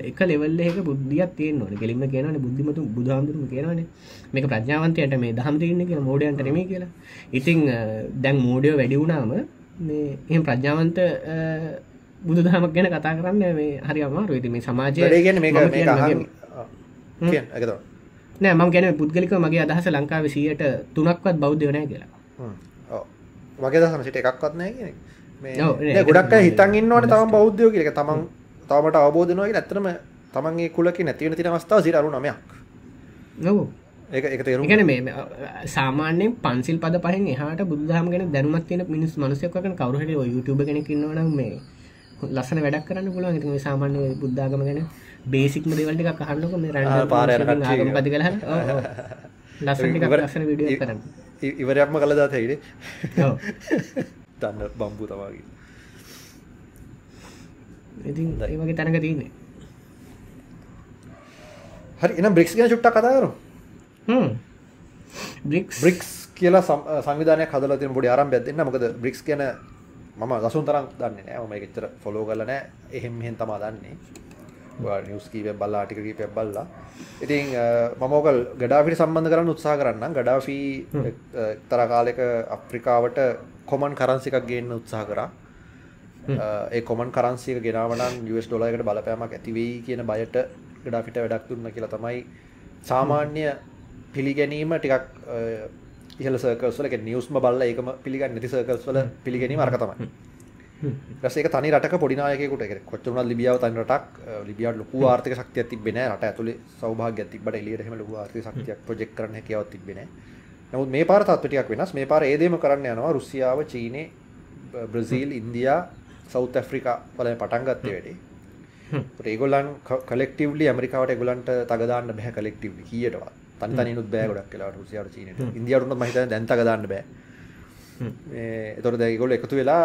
එක ලෙවල් එකක බුද්ධියක් තියෙන්න ඕනේ. කෙලින්ම කියනවනේ බුද්ධිමතු බුදුහාමුදුරුවෝ කියනවනේ. මේක ප්‍රඥාවන්තයන්ට මේ දහම් තියෙන්නේ කියලා මෝඩයන්ට නෙමෙයි කියලා. ඉතින් අ, දැන් මෝඩයෝ වැඩි වුණාම මේ එහෙම ප්‍රඥාවන්ත අ, බුදුදහමක් ගැන කතා කරන්න මේ හරි අමාරුයි. ඉතින් මේ සමාජයේ වැඩේ කියන්නේ නෑ මම ගැන පුද්ගලිකව මගේ අදහස ලංකාවේ සියයට තුනක්වත් බෞද්ධයෝ නැහැ කියලා. වගේ දහසම සිට එකක්වත් නෑ, ගොඩක් හිතන් ඉන්නවනේ තමන් බෞද්ධයෝ කියලා. ඒක තමන් තවමට අවබෝධ වෙනවා කියලා. ඇත්තටම තමන්ගේ කුලකේ නැති වෙන තියෙන අවස්ථාව 0.9ක්. ඔව්. ඒක එක තේරුම් එකන මේ සාමාන්‍යෙන් පන්සිල් පද පහෙන් එහට බුදුදහම ගෙන දැනුමත් තියෙන මිනිස් මනුසයකන කවරුහට YouTube කෙන කින්නවන මේ ලස්සන වැඩක් කරන්න පුළුවන්. ඉතින් සාමාන්‍ය බුද්ධාගම ගැන බේසික්ම දෙවල්ට එකක් කහන්නක මේ රැ පාර පති කළ ලස්සන විඩිය කරන්න. ඉවරයක්ම කළ දාත හිඩේ ඔව්. දන්න බම්පු තමාගේ ඉතින් ඒ වගේ තැනක තියන්නේ. හරි එන බ්‍රික්ස් ගැන චුට්ටක් කතාකරු බ්‍රික්ස්. බ්‍රික්ස් කියලා සම්- සංවිධානයක් හදලා තියෙන පොඩි ආරම්භයක් දෙන්න. මොකද බ්‍රික්ස් කියන මම දසුන් තරම් දන්නේ නෑ. මම එච්චර ෆලෝ කරලා නෑ. එහෙම මෙහෙන් තමයි දන්නේ නිවුස් කීපයක් බලලා ආටිකල් කීපයක් බලලා. ඉතින් අ, මම ඕක ගඩාෆිට සම්බන්ධ කරන්න උත්සාහ කරන්නම්. ගඩාෆි එක්තරා කාලෙක අප්‍රිකාවට කොමන් කරන්සි එකක් ගේන්න උත්සාහ කරා. ඒ කොමන් කරන්සි එක ගෙනාව නම් US ඩොලර් එකට බලපෑමක් ඇති වෙයි කියන බයට ගඩාෆිට වැඩක් දුන්න කියලා තමයි සාමාන්‍ය පිළිගැනීම ටිකක් අ, ඉහළ සර්කල්ස් වල කියන්නේ නිවුස්ම බලලා ඒකම පිළිගන්නේ නැති සර්කල්ස් වල පිළිගැනීම අරක තමයි. ඊට පස්සේ ඒක තනි රටක පොඩි නායකයෙකුට ඒ කියන්නේ කොච්චර වුණත් ලිබියාව තනි රටක් අ, ලිබියාවට ලොකු ආර්ථික ශක්තියක් තිබ්බේ නැහැ රට ඇතුලේ සෞභාග්‍යයක් තිබ්බට එළියට එහෙම ලොකු ආර්ථික ශක්තියක් ප්‍රොජෙක්ට් කරන්න හැකියාවක් තිබ්බේ නැහැ. නමුත් මේ පාර තත්ත්ව ටිකක් වෙනස්. මේ පාර ඒ දේම කරන්න යනවා රුසියාව, චීනේ, බ්‍රසීල්, ඉන්දියා, සවුත් ඇෆ්‍රිකා වලින් පටන් ගත්තේ වැඩි. ඒගොල්ලන් කලෙක්ටිව්ලි ඇමරිකාවට ඒගොල්ලන්ට තග දාන්න බෑ කලෙක්ටිව්ලි කීයටවත්. තනි තනිනුත් බෑ ගොඩක් වෙලාවට රුසියාවට චීනෙට. ඉන්දියාවට උනත් මම හිතන්නේ දැන් තග දාන්න බෑ. මේ එතකොට දැන් ඒගොල්ලෝ එකතු වෙලා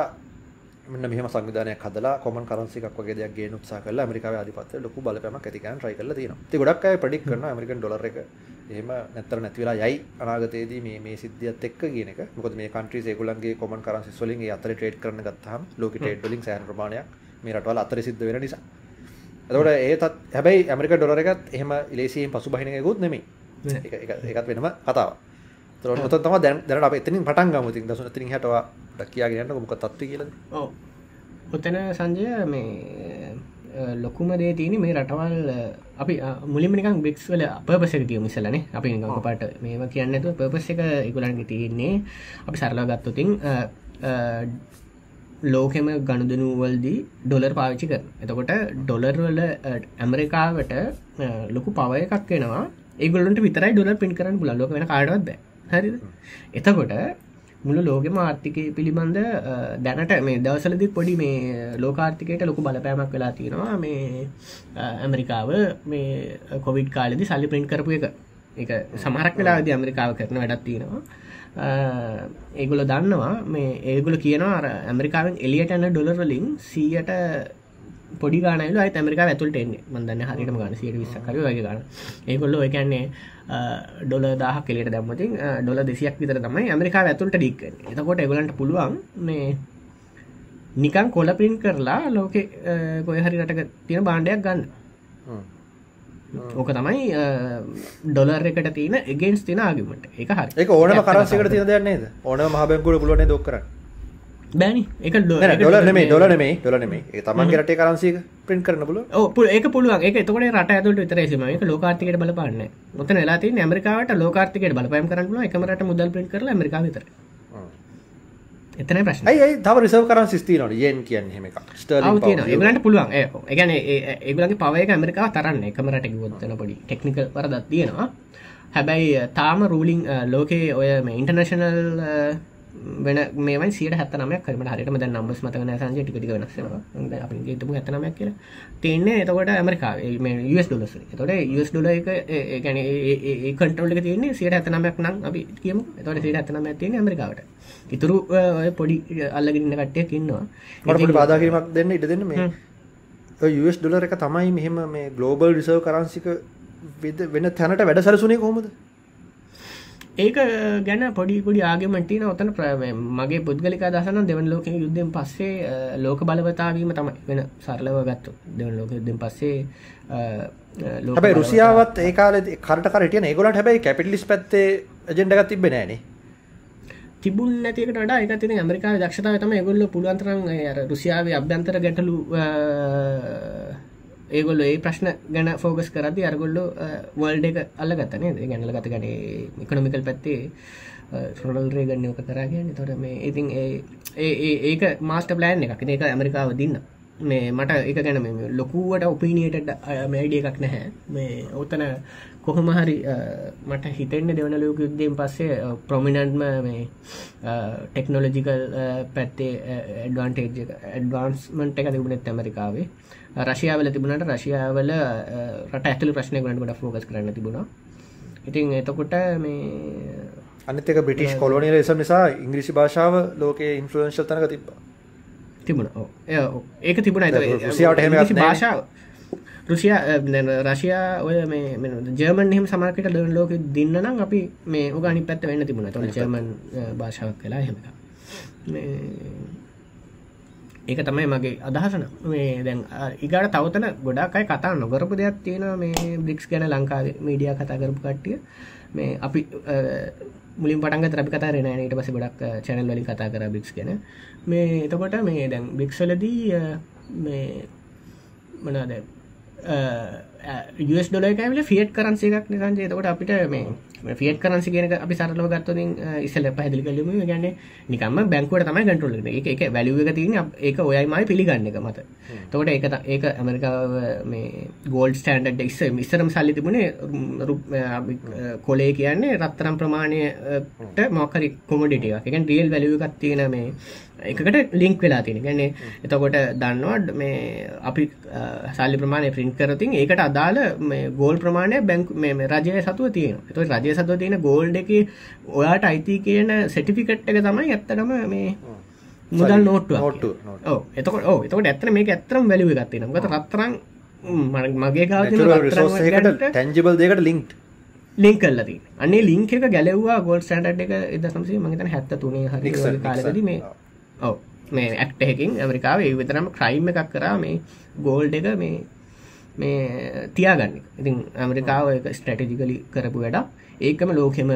මෙන්න මෙහෙම සංවිධානයක් හදලා කොමන් කරන්සි එකක් වගේ දෙයක් ගේන්න උත්සාහ කරලා ඇමරිකාවේ ආධිපත්‍යයට ලොකු බලපෑමක් ඇති කරන්න try කරලා තියෙනවා. ඉතින් ගොඩක් අය ප්‍රෙඩික්ට් කරනවා ඇමරිකන් ඩොලර් එක එහෙම නැත්තර නැති වෙලා යයි අනාගතයේදී මේ මේ සිද්ධියත් එක්ක කියන එක. මොකද මේ කන්ට්‍රීස් ඒගොල්ලන්ගේ කොමන් කරන්සිස් වලින් ඒ අතරේ ට්‍රේඩ් කරන්න ගත්තාම ලෝකේ ට්‍රේඩ් වලින් සෑහෙන ප්‍රමාණයක් මේ රටවල් අතරේ සිද්ධ වෙන නිසා. එතකොට ඒ තත් හැබැයි ඇමරිකන් ඩොලර් එකත් එහෙම ඉලේසියෙන් පසුබහින එකකුත් නෙමෙයි. ඒකත් වෙනම කතාවක්. ඔතන තමයි දැන් දැනට අපි එතනින් පටන් ගමු. ඉතින් දසුන් ඩක් කියාගෙන යන්නකො මොකක්ද තත්ත්වය කියලාද? ඔතන සංජය මේ ලොකුම දේ තියෙන මේ රටවල් අපි නිකන් බ්‍රික්ස් වල පර්පස් එක කියමු ඉස්සෙල්ලානේ. අපි පාට මේව කියන්නේ නැතුව පර්පස් එක ඒගොල්ලන්ගේ තියෙන්නේ. අපි සරලව ගත්තොතින් ලෝකෙම ගණුදනු වලදී ඩොලර් පාවිච්චි කරන. එතකොට ඩොලර් වල අ, ඇමරිකාවට ලොකු පව එකක් වෙනවා ඒගොල්ලන්ට විතරයි ඩොලර් පින් කරන්න පුළන් ලෝක වෙන කාඩවත් බෑ හරිද? එතකොට මුළු ලෝකෙම ආර්ථිකය පිළිබඳ දැනට මේ දවසලදි පොඩි මේ ලෝකාර්ථිකයට ලොකු බලපෑමක් වෙලා තියෙනවා. මේ ඇමරිකාව මේ කොවිඩ් කාලෙදි සල්ලි පින්ට් කරපු එක. එක සමහරක් වෙලාද ඇමරිකාව කරන වැඩක් තියෙනවා. ඒගොල දන්නවා මේ ඒගොල කියනවා අර ඇමරිකාවෙන් එලියට යන ඩොලර්වලින් සීයට පොඩි ගානල අයි ඇමරිකා ඇතුළට එන්නේ. මන්දන්න හරිටම ගන සියට විස්සකර වගේ ගන්න ඒකොල්ල එකන්නේ ඩොල දාහ කෙලට දැම්මතින් ඩොල දෙසියක් විතර තමයි ඇමරිකා ඇතුළට ඩික් එතකොට එගලන්ට පුළුවන් මේ නිකන් කොල පින් කරලා ලෝක කොය හරි රටක තියෙන බාණ්ඩයක් ගන්න. ඕක තමයි ඩොලර් එකට තියෙන එගෙන්ස් තින ආගමට එක හරි. ඒක ඕනම ඇත්ත කරන්සියකට කතාව. තියෙන දෙයක් බෑනි. එක නෑ නෑ ඩොලර් නෙමෙයි ඩොලර් නෙමෙයි ඩොලර් නෙමෙයි. ඒක තමන්ගේ රටේ කරන්සි එක print කරන්න පුළුවන්. ඔ ඒක පුළුවන්. ඒක එතකොට රට ඇතුළට විතරයි සීම ඒක ලෝකාර්ථිකයට බලපාන්න ඔතන වෙලා තියෙන්නේ ඇමරිකාවට ලෝකාර්ථිකයට බලපෑම් කරන්න පුළුවන්. එකම රට මුදල් print කරලා ඇමරිකාව විතරයි. හ්ම්. එතනයි ප්‍රශ්නේ. තව රිසර්ව් කරන්සිස් තියෙනවද? yen කියන්නේ එහෙම එකක්. ඒගලන්ට පුළුවන්. ඒ ඒ කියන්නේ ඒ- ඒගොල්ලන්ගේ පව එක ඇමරිකාව තරන්න. එකම රට කිව්වොත් වෙන පොඩි ටෙක්නිකල් වරදක් තියෙනවා. හැබැයි තාම රූලිං ලෝකේ ඔය මේ ඉන්ටර්නේෂනල් වෙන මේවයි සියට හැත්ත නමයක් කරමට හරිටම දැන් නම්බස් මතකන සංජය. ටික වෙනස්සෙනවා අපි තුම හැත නමයක් කියලා. තියන්නේ එතකොට ඇමරිකා ඩොලස් තොට ස් ඩොල එක ගැන ඒ කටවල තියන්නේ සියට ඇත නමයක් නම් අපි කියමු. එතොට සිට ඇත නමයක් තියෙන ඇමරිකාවට. ඉතුරු පොඩි අල්ලගන්න කට්ටයක් ඉන්නවා. මට පොඩි බාධා කිරීමක් දෙන්න ඉඩ දෙන්න මේ. US ඩොලර් එක තමයි මෙහෙම මේ ග්ලෝබල් රිසර්ව් කරන්සික වෙන තැනට වැඩ සැලසුනේ කොහොමද? ඒක ගැන පොඩි පොඩි ආගමටින ඔතන මගේ පුද්ගලික දසන දෙවන් ලෝක යුද්ධෙන් පස්සේ ලෝක බලවතාවීම තමයි වෙන සරලව ගත්තු දෙවන් ලෝක යුද්ධෙන් පස්සේ අ, අ, ලෝක හැබැයි බලවතාව- රුසියාවත් ඒ කාලේ කරට කර හිටියන ඒගොල්ලන්ට හැබැයි කැපිටලිස්ට් පැත්තේ ඇජෙන්ඩා එකක් තිබ්බේ නෑනේ. තිබුන් නැතිකට වඩා එක තින ඇමරිකාව දක්ෂතාව තම ගොල්ල පුළුවන්තරන් රුසියාවේ අභ්‍යන්තර ගැටලු ඒගොල්ල ඒ ප්‍රශ්න ගැන ෆෝගස් කරදි අරගොල්ලු වල්ඩ එක අල්ල ගත්තනේ ගැනල ගත ගන ඉකොනොමිකල් පැත්තේ රොඩල් රේගන්න ඕක කරගෙන තොර මේ ඉතින් ඒ- ඒ ඒ- ඒක මාස්ට ප්ලෑන් එකක්. ඒක ඇමරිකාව දින්න. මේ මට එක ගැන මේ ලොකුවට ඔපිනියට මෑඩිය එකක් නැහැ. මේ ඔතන කොහොම හරි මට හිතෙන්න්න දෙවන ලෝක යුද්ධයෙන් පස්සේ ප්‍රමිනන්ට්ම මේ ටෙක්නෝලජිකල් පැත්තේ ඇඩ්වාන්ටේජ් ඇඩ්වාන්ස්මන්ට එක තිබුණෙත් ඇමරිකාවේ. රශයාවල තිබුණට රශයාවල රට ඇතුල ප්‍රශ්නය ගොඩ ෆෝකස් කරන්න තිබුණා. ඉතින් එතකොට මේ අනිතක බ්‍රිටිෂ් කොලොනිය ලෙස නිසා ඉංග්‍රිසි භාෂාව ලෝකයේ ඉන්ෆලුවන්ශල් තනක තිබ තිබුණ. ඒක තිබුණ. නැහැ. භාෂාව. රුසිය රශයා ඔය මේ ජර්මන් එහෙම සමර්කට ලොන් ලෝක දින්න නම් අපි මේ උගනි පැත්ත වෙන්න තිබුණ. තොන ජර්මන් භාෂාවක් කලා හෙම ඒක තමයි මගේ අදහසන මේ දැන් ඉගට තවතන ගොඩාකයි කතා නොකරපු දෙයක් තියෙන මේ බ්ලික්ස් ගැන ලංකාවේ මීඩිය කතා කරපු කට්ටිය. මේ අපි මුලින් පටන්ග තරපි කතා රෙන ඊට පස ගොඩක් චැනල් වලින් කතා කර බික්ස් ගැන. මේ එතකොට මේ දැන් බික්සලදී මේ මනාද ස් ඩොල කෑමල ෆියට් කරන්සේ එකක් නිසන්ජය තකොට අපිට මේ ෆියට් කරන්සි කියෙන අපි සරලව ගත්තතින් ඉස්සල පැදිලි කලම ගැන නිකම බැංකුවට තමයි ගටුල එක එක වැලිුව තින ඒක ඔයයිමයි පිළිගන්න එක මත. තකොට ඒක ඒක ඇමරිකාව මේ ගෝල්ඩ් ස්ටන්ඩ් ඉස්ස මිස්සරම් සල්ලි තිබුණේ කොලේ කියන්නේ රත්තරම් ප්‍රමාණයට මොකරි කොමඩිටිය එකෙන් රියල් වැලිුවකත් තියෙන මේ එකකට ලිංක් වෙලා තියෙන. ගැන්නේ එතකොට දන්නවඩ මේ අපි සල්ලි ප්‍රමාණය ප්‍රින්් කරතින් ඒකට අදාළ මේ ගෝල් ප්‍රමාණය බැංක් මේ රජය සතුව තියෙන එතු රජය සතුව තියෙන ගෝල්ඩ එක ඔයාට අයිති කියන සෙටිෆිකට් එක තමයි ඇත්තටම මේ මුදල් නෝට්ටුව නෝට්ටු ඕ එතකොට ඕ එතකොට ඇත්තන මේ ඇත්තරම් වැලිව ගත්තින ගත රත්තරං මගේ ට ටැන්ජිබල් දෙකට ලින්ක්ට ලිංක් කල්ලති අන්නේ ලිංක එක ගැලවා ගෝල් සට් එක එද සම්සේ මගතන හැත්ත තුනේ හරි කාලද මේ ඔව. මේ ඇක්ටහකින් ඇමරිකාව විතරම ක්‍රයිම් එකක් කරා මේ ගෝල්ඩ එක මේ මේ තියාගන්න. ඉතින් ඇමරිකාව එක ස්ට්‍රටජිකලි කරපු වැඩ ඒකම ලෝකෙම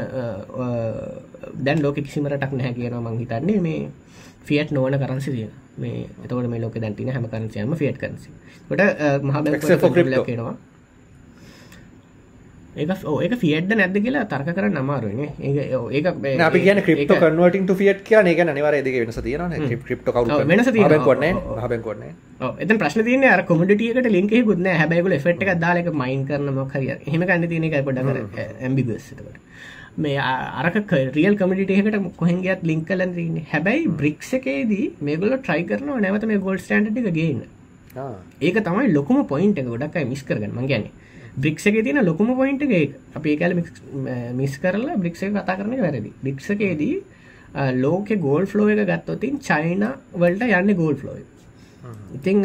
දැන් ලෝක කිසිමරටක් නැහැ කියන මං හිතන්නේ මේ ෆියට් නොවන කරන්සි තිය මේ එතවට මේ ලෝක දැන්තින හැම කරන්සියම ෆියට් කරසි ට මහ කෙනවා ඒක ඒක ෆියඩ්ඩ නැද්ද කියලා තර්ක කර නමාරුවන ඒ අපි කියන ක්‍රිප්ට කන්වටින් ෆියට් කියන එක නිවර දෙක වෙනස තියෙන ක්‍රිප්ට කව වෙනස කොන්න හබෙන්කොන්න එත ප්‍රශ්න තියන අර කොමටියකට ලින්ක ගුත්න හැබැකුල ෆෙට් එක දාලක මයින් කරන මොකරිය හෙම කන්න තියන එක පොඩ ඇම්බිගස්ට මේ අරක රියල් කමිටේකට කොහෙන්ගේත් ලින්ක් කලන් තින්න හැබැයි බ්‍රික්ස එකේදී මේගොල ට්‍රයි කරනවා නැවත මේ ගොල්ඩ් ස්ටන්ඩ් එක ගේන්න ඒක තමයි ලොකුම පොයින්ට එක ගොඩක්යි මිස් කරගන්න. මං ගැන්නේ බ්‍රික්ෂක තින ලොකුම පොයින්ට අපේ කැල මිස් කරලා බ්‍රික්ෂය කතා කරන වැරදි. බ්‍රික්ෂකේදී ලෝක ගෝල් ෆ්ලෝ එක ගත්තොතින් චයින වලට යන්න ගෝල් ෆ්ලෝයි ඉතිං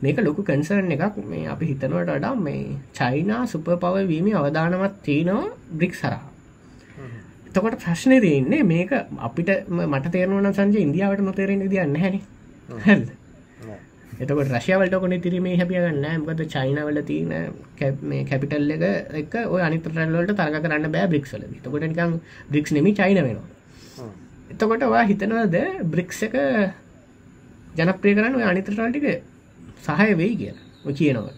මේක ලොකු කන්සර්න් එකක්. මේ අපි හිතනවට වඩා මේ චයිනා සුප පව වීම අවධානමත් තියනවා බ්‍රික් සරහ එතකොට ප්‍රශ්නය තියන්නේ මේක අපිට මට තේරවන සංජ ඉන්දියාවට නොතේරෙන දියන්න හැන හැල්ද එතකට රශයාවලට කොන තිරීමේ හැපියගන්න මකද චයිනවල තියන මේ කැපිටල් එක එක අනිතරල්ලට තරග කරන්න බෑ බ්‍රික්සල තකොට නිකම් බ්‍රික්ස් නෙමි චයින වෙනවා. එතකොට වා හිතනවද බ්‍රික්ස එක ජනප්‍රිය කරන්න ඔය අනිතරටික සහය වෙයි කියලා? කියනවා.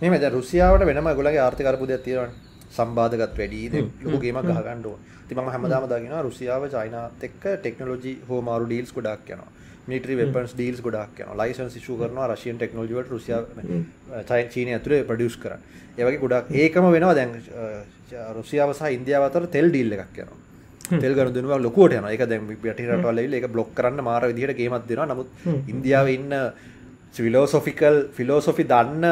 මේ මෙද රුසියාවට වෙනම ගොලගේ ආර්ථකරපු දෙතිරවන් සම්බාධගත් වැඩීද ලොකගේම ගහගණ්ඩුව තිම හමදාම දගෙන රුසියාව චයිනාත් එක්ක ටෙක්නෝජි හෝ මාරු ඩීල්ස් ගොඩක් යනවා මිටරි වෙපන්ස් ඩීල්ස් ගොඩක් යන ලයිසන්ස් ඉෂු කරනවා රශයන් ටෙක්නෝජිවට රුසියා චීනය ඇතුළේ ප්‍රඩියස් කර ඒවගේ ගොඩක් ඒකම වෙනවා. දැන් රුසියාව සහ ඉන්දියාව අතර තෙල් ඩීල් එකක් යනවා. තෙල් ගණු දෙනවා ලොකුවට යනවා. ඒක දැන් පිටි රටවල ඒක බ්ලොක් කරන්න මාර විදිහට ගේමක් දෙනවා. නමුත් ඉන්දියාවේ ඉන්න ෆිලෝසොෆිකල් ෆිලෝසොෆි දන්න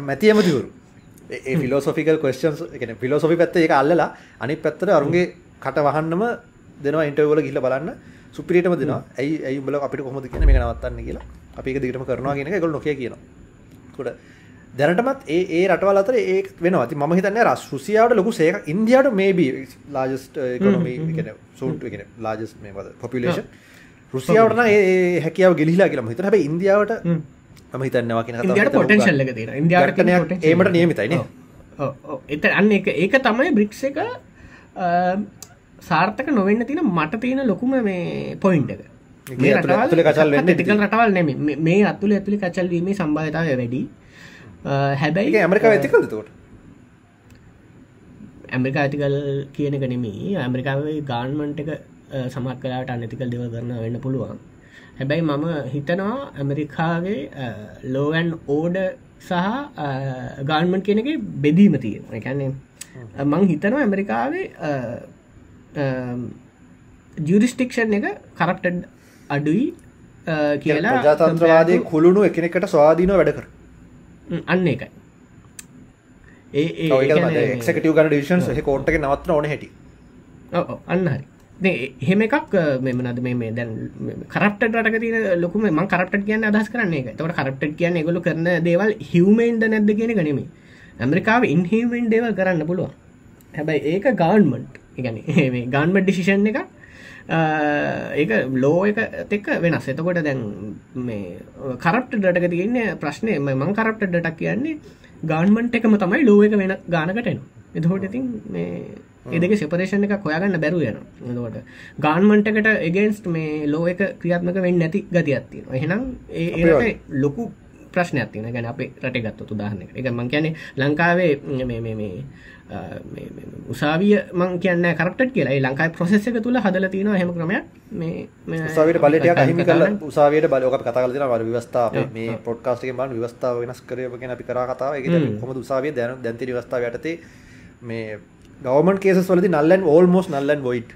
මැති ඇමතිවරු ඒ ෆිලෝසොෆිකල් කොස්ටන්ස් එකන ෆිලෝසොෆි පැත්ත ඒක අල්ලලා අනිත් පැත්තට අරුන්ගේ කට වහන්නම දෙනවා ඉන්ටර්වල ගිහිල්ලා බලන්න සුපිරිටම දෙනවා ඇයි ඇයි උඹලා අපිට කොහොමද කියන්නේ මේක නවත්තන්න කියලා අපි ඒක දිගටම කරනවා කියන එක ඒගොල්ලෝ නොකිය කියනවා. කොට දැනටමත් ඒ ඒ රටවල් අතර ඒ වෙනවා. ඉතින් මම හිතන්නේ රුසියාවට ලොකු සේක ඉන්දියාවට මේබි ලාර්ජස්ට් ඉකොනොමි කියන්නේ සූට් කියන්නේ ලාර්ජස්ට් මේ වද පොපියුලේෂන් රුසියාවට නම් ඒ හැකියාව ගිලිහිලා කියලා මම හිතනවා. හැබැයි ඉන්දියාවට මම හිතන්නේ වා කියන කතාව. ඉන්දියාවට පොටෙන්ෂල් එක තියෙනවා. ඉන්දියාවට ඒමට නියමිතයි නේ. ඔව්. ඒත් අන්න ඒක ඒක තමයි බ්‍රික්ස් එක සාර්ථක නොවෙන්න තින මට තියෙන ලොකුම මේ පොයින්ට එක. මේ අතුල රටවල් නෙම මේ අත්තුල ඇතුළි කචල්වීමේ සම්භාධතාවය වැඩි. හැබැයි ඇමරිකා ඇතිකද තෝට ඇමරිකා ඇතිකල් කියන එක නෙමේ ඇමරිකාවේ ගාන්මන්ට එක සමත් කලාට අනතිකල් දෙව කරන්න වෙන්න පුළුවන්. හැබැයි මම හිතනවා ඇමරිකාවේ ලෝවන් ඕඩ සහ ගාන්මන් කෙනගේ බෙදීම තියෙන එකන්නේ මං හිතනවා ඇමරිකාවේ ජිරිස්ටික්ෂන් එක කරප්ටඩ් අඩුයි කියලා ජාතන්ත්‍රවාදය කුළුණු එකනෙකට ස්වාධීන වැඩකර අන්න එකයි. එක්කටව ගන ඩිෂන් හ කෝට්ක නවත්න ඕන හැටි. අන්න හරි. එහෙම එකක් මෙමනද මේ දැන් කරප්ට රටක තින ලොකුම ම කරප්ට කියන්න අදස් කරන්නේ එක තවට කරප්ට කියන්න ගොලු කරන දේවල් හිවමෙන්ද නැද්ද කියන ගනීම ඇමරිකාව ඉන්හිමෙන් දේවල් කරන්න පුළුවන්. හැබැයි ඒක ගවන්මන්ට් එකන ගන්මට ඩිසිෂන් එක ඒක ලෝ එක තෙක් වෙනස්. එතකොට දැන් මේ කරප්ට ඩටක තියන්නේ ප්‍රශ්නය මං කරප්ට ඩටක් කියන්නේ ගාන්මන්ට් එකම තමයි ලෝ එක වෙන ගානකටන එතහොට ඉතින් මේ එදක සෙපරේෂණ එක කොයාගන්න බැරු යන එතකොට ගාන්මන්ට එකට එගෙන්ස්ට මේ ලෝ එක ක්‍රියාත්මක වෙන්න නැති ගතියත්තින එහෙනම් ඒ ලොකු ප්‍රශ්නයක් තින ගැන අප රට ගත්තු දාහන එක මං කියන්නේ ලංකාවේ මේ උසාවිය මං කියන්න කරට කියලා. ලංකායි ප්‍රසෙස් එක තුළ හදල තින හෙම ක්‍රමයක්. මේ උසාවියට බලටයක් අහිමි කල උසාවියට බලෝක කතකල තින වර විවස්ථාව මේ පොඩ්කාස්ටක මන් විවස්ථාව වෙනස් කරයගෙන අපි කර කතාව. එක හොම. උසාවිය දැන දැන්ති වස්ථාව යටතේ? මේ ගවමන් කේස වලදි නල්ලන් ඕල්මෝස් නල්ලන් වොයිට්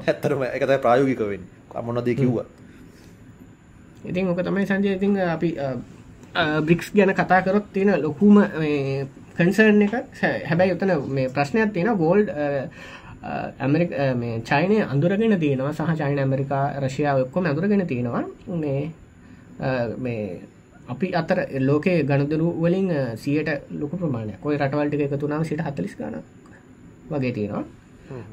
හැත්තරම එකත ප්‍රායෝගිකවෙන් මොනද කිව්වා ඉතින් ඕක තමයි සංජය ඉතින් අපි බ්‍රික්ස් ගැන කතා කරොත් තියෙන ලොකුම කන්සර්න් එක හැබැයි උතන මේ ප්‍රශ්නයක් තියෙන ගෝල්ඩ් ඇමරික මේ චයිනය අඳුරගෙන තියෙනවා සහ චයින ඇමරිකා රශයාව එක්කොම ඇඳුරගෙන තියෙනවා. මේ මේ අපි අතර ලෝකේ ගණදරු වලින් සියට ලොක ප්‍රමාණය කොයි රටවල්ට එක තුනාව සිට හතලිස් ගන වගේ තියෙනවා.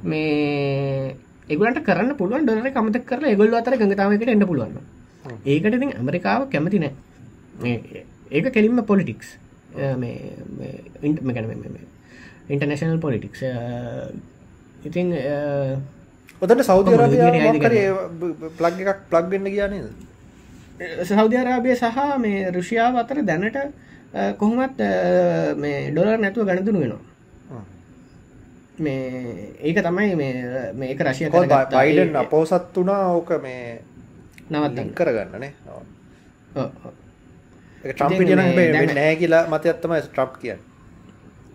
මේ එගලට කරන්න පුළුවන් ඩොර කමත කර ගොල් අතර ගඟතාවකට එන්න පුළුවන්. ඒකට ඉතින් ඇමරිකාව කැමති නෑ. ඒක කෙලින්ම පොලිටික්ස් ඉන්ටර්නශනල් පොලිටික්ස් ඉතින් ඔතට සෞදි ප්ලග් එකක් ප්ලග්ගන්න කියනද සෞධරාබය සහ මේ රුෂියාව අතර දැනට කොහොමත් මේ ඩොලර් නැතුව ගණදුනු වෙනවා. මේ ඒක තමයි මේ මේක රශය බයිඩන් අපෝසත් වනා ඕක මේ නවත් කරගන්නනේ ට්‍රම්පිට නෑ කියලා මතයත්තම ස්ට්‍රප් කියන්න.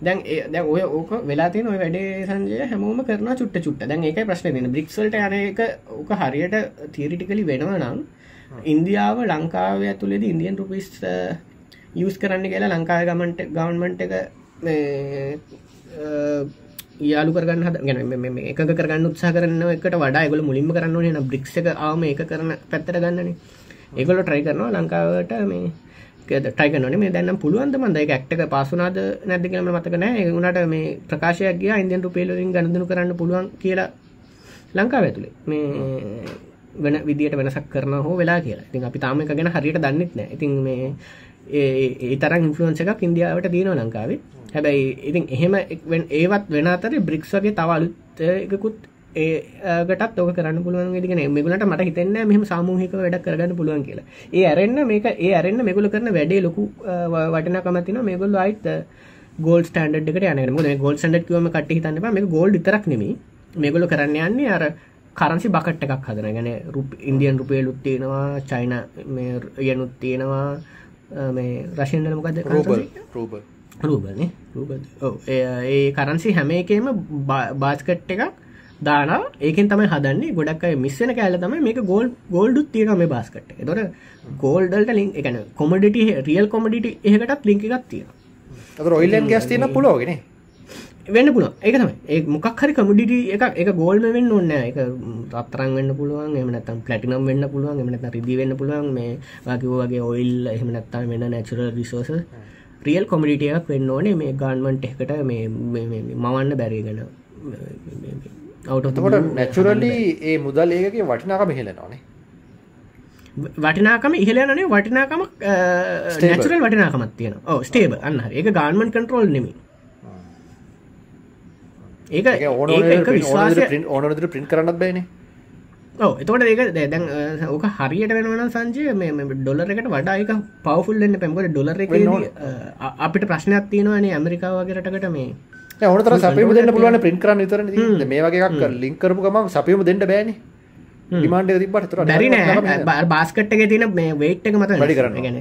දැන් දැ ඔය ඕක වෙලාතිය නොය වැඩේ සංජය හැමෝම කරන චුට්ට චුට්ට. දැන් ඒක ප්‍රශ්න දෙන බ්‍රික්සල්ට යන එක ඕක හරියට තීරිටිකලි වෙනවා නම් ඉන්දියාව ලංකාව ඇතුළෙද ඉන්දියන් රුපිස් යස් කරන්න කියලා ලංකාව ගමන්ට ගවන්මන්ට එක යාලු කරගන්න හද ගැන එක කරගන්න උත්සා කරන්න එකට වඩා ගොල මුලින්ම කරන්න න බ්‍රික්ෂ එක ආම එක කරන පැත්තර ගන්නන ඒගොල ට්‍රයි කරනවා ලංකාවට මේ ටයිකනන මේ දැන්න පුළුවන්ද මන්ද? එක ඇක්ටක පසුනාද නැද කියලම මතක නෑ උනට මේ ප්‍රකාශයක් ගිය ඉන්දියන් රුපේලරින් ගණඳනු කරන්න පුළුවන් කියලා ලංකාව ඇතුළේ මේ වෙන විදිට වෙනසක් කරන හෝ වෙලා කියලා. ඉතින් අපි තාම එක ගැන හරියට දන්නෙත් නෑ ඉතින් මේ ඒ තරම් ඉන්ෆලුවන්ස එකක් ඉන්දියාවට තියෙනවා ලංකාවේ. හැබැයි ඉතින් එහෙම ඒවත් වෙන අතර බ්‍රික්ස් වගේ තව අලුත් එකකුත් ඒගටත් ඕක කරන්න පුළුවන් ගෙන මෙගලට මට හිතන්න මෙම සාමූහික වැඩ කරගන්න පුළුවන් කියලා. ඒ ඇරෙන්න්න මේක ඒ ඇරෙන්න්න මෙගුල කරන වැඩේ ලොකු වටන කමතින මේගොල්ල අයිත ගෝල් ස්ටන්ඩ් එකට යන ගෝල් සඩ කිවම කට හිතන්න මේ ගෝල්ඩ තරක් නෙම මේගොල කරන්න යන්නේ අර කරන්සි බකට් එකක් හදන ගැන රුප ඉන්දියන් රුපේලුත් තියෙනවා චයින යනුත් තියෙනවා මේ රශයෙන්ල මොකද රූබ රූබල්නේ රූබ ඒ කරන්සි හැම එකේම බාස්කට් එකක් දාන ඒකෙන් තමයි හදන්නේ. ගොඩක් අය මිස්සන කෑල තමයි මේක ගෝල් ගෝල්ඩුත් තියෙන මේ බාස්කට තොට ගෝල්ඩල්ට ලින් එකන කොමඩිට රියල් කොමඩිට ඒකටත් ලිංක එකක් තියෙන රොයිල්ලන් ගැස් තියන පුලෝගෙන වෙන්න පුල ඒක තමයි. ඒ මොකක් හරි කමඩිට එක එක ගෝල්ම වෙන්න ඔන්න එක රත්තරන් වෙන්න පුළුවන් එමනත්තම් පලටිනම් වෙන්න පුළුවන් එමනත රිදි වෙන්න පුළුවන්. මේ වගේ වගේ ඔයිල් එහෙමනත්තා වෙන්න නැචුරල් රිසෝස රියල් කොමඩිටියක් වෙන්න ඕනේ. මේ ගාන්මන්ට් එකට මේ මවන්න බැරිගෙන අවටකොට නැචුරලි ඒ මුදල් ඒකගේ වටිනාකම හෙලෙනවානේ වටිනාකම ඉහලනේ වටිනාකම නැචුරල් වටිනාකමත් තියෙන ඕ ස්ටේබ අන්න ඒක ගාන්මන් කන්ට්‍රෝල් නෙමි ඒක ඕනට පින් කරන්නත් බෑනේ. ඕ එතකොට ඒක දැන් ඕක හරියට වෙනවන සංජය මේ ඩොලර එකට වඩායික පවෆුල්ලන්න පැම්කට ඩොලර එක අපිට ප්‍රශ්නයක් තියෙනවානේ ඇමරිකාවගේ රටකට මේ ඕනතර සපයම දෙන්න පුළුවන් පින් කරන්න විතර මේ වගේ ලින්කරපු ගම සපයම දෙන්න බෑන. ඩිමාන්ඩ තිබට බැරින බාස්කට්ක තින මේ වේට් එක මත වැඩි කරන්න ගැන